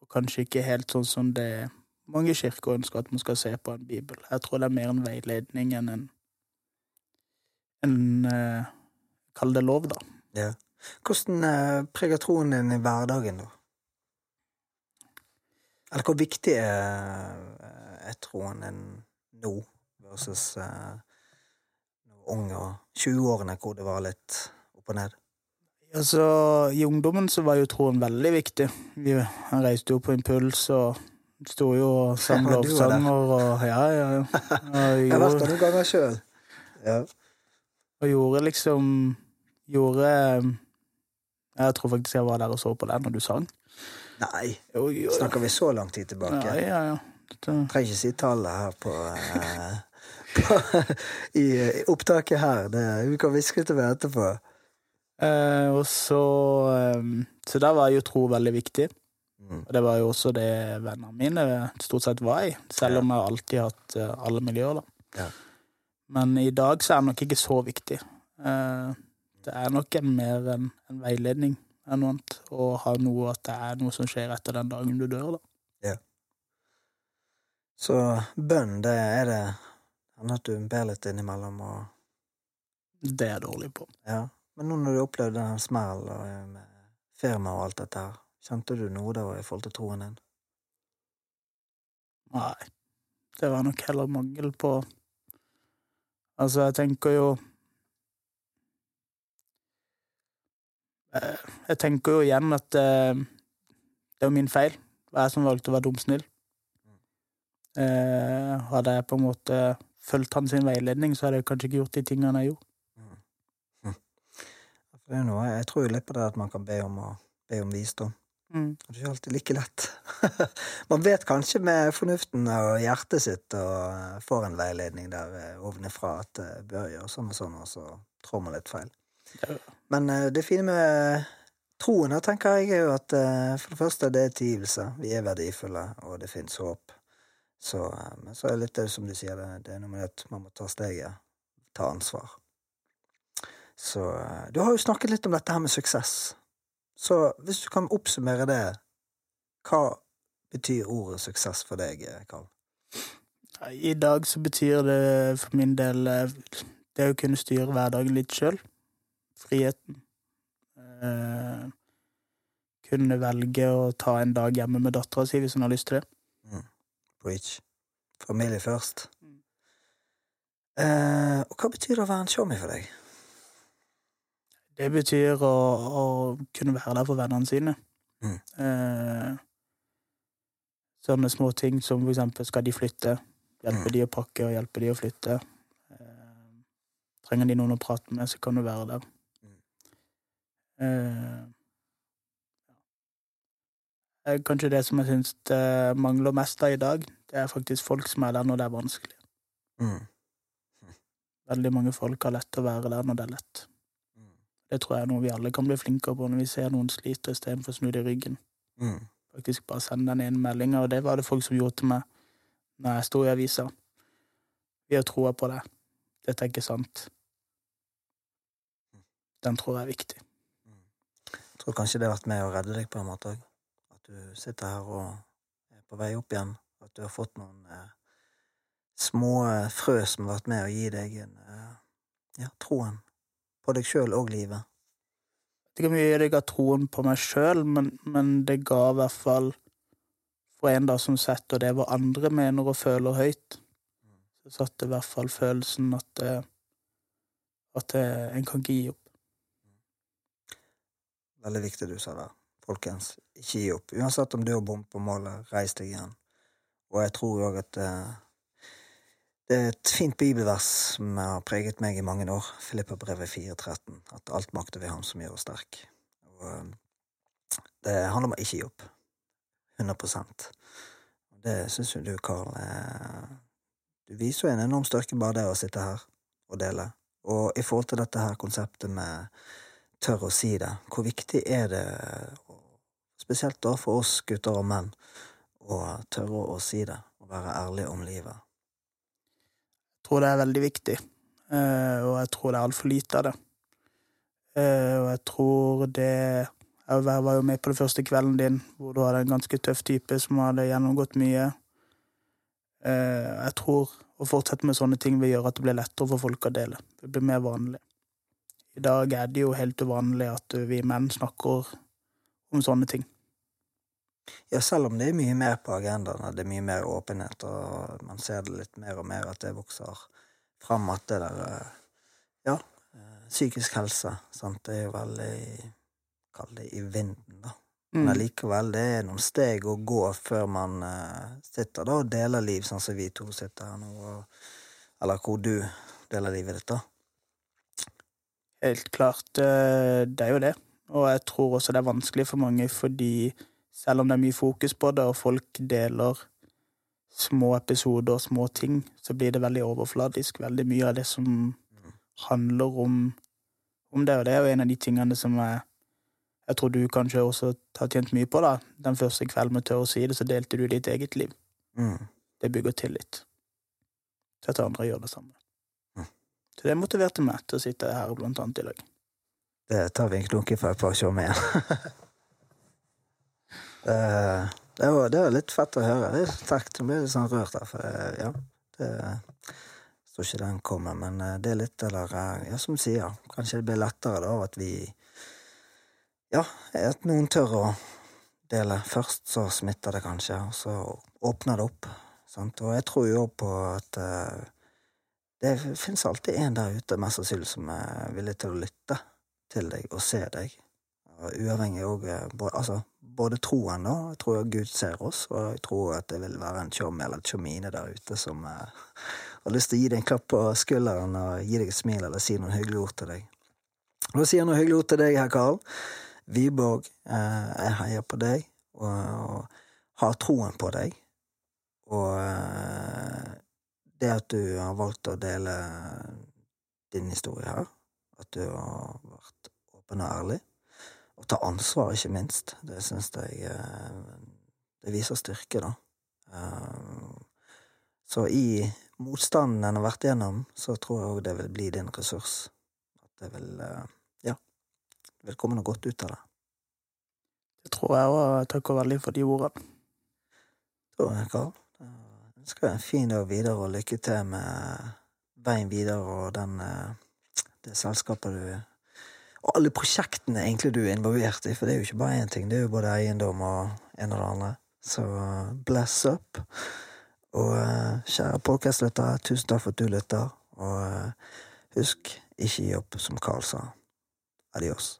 Og kanskje ikke helt sånn som det mange kirker ønsker at man skal se på en bibel. Jeg tror det er mer en veiledning enn en, en eh, Kall det lov, da. Ja. Hvordan preger troen din i hverdagen, da? Eller hvor viktig er, er troen din nå versus eh, ung og 20-årene, hvor det var litt opp og ned? Altså, I ungdommen så var jo troen veldig viktig. Vi han reiste jo på impuls og sto jo og [laughs] sang lovsanger og ja, ja, ja. [laughs] Og Jeg har vært der noen ganger sjøl. Ja. og gjorde liksom Gjorde Jeg tror faktisk jeg var der og så på den når du sang. Nei, Jo, jo. snakker vi så lang tid tilbake? Ja, ja, ja. Dette, Trenger ikke si tallet her på, eh, på [laughs] i, i opptaket her. Det, vi kan hviske til meg etterpå. Eh, og så eh, Så der var jo tro veldig viktig. Mm. Og det var jo også det vennene mine stort sett var i, selv om jeg alltid har hatt eh, alle miljøer, da. Ja. Men i dag så er det nok ikke så viktig. Eh, det er nok en mer en, en veiledning enn noe annet. Å ha noe at det er noe som skjer etter den dagen du dør, da. Så bønn, det er det Hender at du ber litt innimellom og Det er jeg dårlig på. Ja. Men nå når du opplevde den smellen eh, med firma og alt dette her, kjente du noe da i forhold til troen din? Nei. Det var nok heller mangel på Altså, jeg tenker jo Eh, Jeg tenker jo igjen at eh, det er min feil. Det var jeg som valgte å være dumsnill. Eh, hadde jeg på en måte fulgt hans veiledning, så hadde jeg kanskje ikke gjort de tingene jeg gjorde. Mm. det er noe, jeg tror litt på det at man kan be om, å, be om visdom. Mm. Det er ikke alltid like lett. [laughs] man vet kanskje med fornuften og hjertet sitt og eh, får en veiledning der eh, ovenfra at det bør gjøre sånn og sånn, og så trår man litt feil. Ja. Men eh, det fine med troen, tenker jeg, er jo at eh, for det første det er tilgivelse. Vi er verdifulle, og det fins håp. Så, eh, men så er det litt det som du sier, det, det er noe med at man må ta steget, ta ansvar. Så eh, du har jo snakket litt om dette her med suksess. Så hvis du kan oppsummere det, hva betyr ordet suksess for deg, eh, Karl? I dag så betyr det for min del det å kunne styre hverdagen litt sjøl. Friheten. Eh, kunne velge å ta en dag hjemme med dattera si hvis hun har lyst til det. Preach. Familie først. Eh, og hva betyr det å være en showmy for deg? Det betyr å, å kunne være der for vennene sine. Mm. Eh, sånne små ting som for eksempel skal de flytte. Hjelpe Mm. de å pakke og hjelpe de å flytte. Eh, trenger de noen å prate med, så kan du være der. Mm. Eh, Kanskje det som jeg syns mangler mest av i dag, det er faktisk folk som er der når det er vanskelig. Mm. Veldig mange folk har lett å være der når det er lett. Mm. Det tror jeg er noe vi alle kan bli flinkere på når vi ser noen sliter istedenfor å snu det i ryggen. Mm. Faktisk bare sende den ene meldinga, og det var det folk som gjorde til meg når jeg sto i avisa. Vi har troa på det. Dette er ikke sant. Den tror jeg er viktig. Jeg tror kanskje det har vært med å redde deg på en måte òg. Du sitter her og er på vei opp igjen. At du har fått noen eh, små eh, frø som har vært med å gi deg en eh, ja, troen på deg sjøl og livet. Det ikke mye jeg ga troen på meg sjøl, men, men det ga i hvert fall for en da som setter det hva andre mener og føler høyt, så satte i hvert fall følelsen at, det at eh, en kan ikke gi opp. Veldig viktig du sa der. Folkens, ikke gi opp. Uansett om du har bommet på målet, reis deg igjen. Og jeg tror òg at uh, Det er et fint bibelvers som har preget meg i mange år. Filipperbrevet 4.13. At alt makter ved ham som gjør oss sterk. Og uh, det handler om å ikke gi opp. 100 Det syns jo du, Karl. uh, Du viser jo en enorm styrke bare det å sitte her og dele. Og i forhold til dette her konseptet med tør å si det, hvor viktig er det, spesielt da for oss gutter og menn, å tørre å si det, og være ærlig om livet? Jeg tror det er veldig viktig, eh, og jeg tror det er altfor lite av det. Eh, Og jeg tror det Jeg var jo med på den første kvelden din, hvor du hadde en ganske tøff type som hadde gjennomgått mye. Eh, Jeg tror å fortsette med sånne ting vil gjøre at det blir lettere for folk å dele. Det blir mer vanlig. I dag er det jo helt uvanlig at vi menn snakker om sånne ting. Ja, selv om det er mye mer på agendaen, og det er mye mer åpenhet, og man ser det litt mer og mer at det vokser fram at det der eh, Ja, eh, psykisk helse, sant, det er jo veldig Kall det i vinden, da. Mm. Men allikevel, det er noen steg å gå før man uh, sitter da og deler liv, sånn som vi to sitter her nå, og, eller hvor du deler livet ditt, da. Helt klart, det er jo det. Og jeg tror også det er vanskelig for mange, fordi selv om det er mye fokus på det, og folk deler små episoder og små ting, så blir det veldig overfladisk. Veldig mye av det som handler om, om det, og det er jo en av de tingene som jeg, jeg tror du kanskje også har tjent mye på, da. Den første kvelden med Tør å si det, så delte du ditt eget liv. Mm. Det bygger tillit. Til at andre gjør det samme. Mm. Så det motiverte meg til å sitte her blant annet i dag. Det tar vi en klunk i for et par show med igjen. [laughs] det, det, var, det var litt fett å høre. Takk, Nå ble litt sånn rørt der, for ja det, Jeg tror ikke den kommer, men eh, det er litt eller eh, Ja, som du sier, kanskje det blir lettere da at vi Ja, at noen tør å dele. Først så smitter det kanskje, og så åpner det opp. Sant? Og jeg tror jo på at eh, det finnes alltid en der ute, mest sannsynlig, som er villig til å lytte til deg og se deg. Og uavhengig òg Altså, både troen, da. Jeg tror Gud ser oss, og jeg tror at det vil være en tjom eller tjommine der ute som eh, har lyst til å gi deg en klapp på skulderen og gi deg et smil eller si noen hyggelige ord til deg. Og da sier jeg noen hyggelige ord til deg, herr Karl. Wiborg, eh, jeg heier på deg og, og har troen på deg. Og eh, det at du har valgt å dele din historie her, at du har vært åpen og ærlig, og ta ansvar, ikke minst, det syns jeg eh, Det viser styrke, da. Eh, Så i motstanden en har vært gjennom, så tror jeg òg det vil bli din ressurs. At det vil eh, Ja, det vil komme noe godt ut av det. Det tror jeg òg. Takker veldig for de ordene. Da, Karl, ønsker jeg en fin dag videre, og lykke til med veien videre og den, det selskapet du Og alle prosjektene egentlig du er involvert i, for det er jo ikke bare én ting, det er jo både eiendom og en og det andre. Så eh, bless up. Og eh, kjære podkastlyttere, tusen takk for at du lytter, og eh, husk, ikke gi opp, som Carl sa. Adios.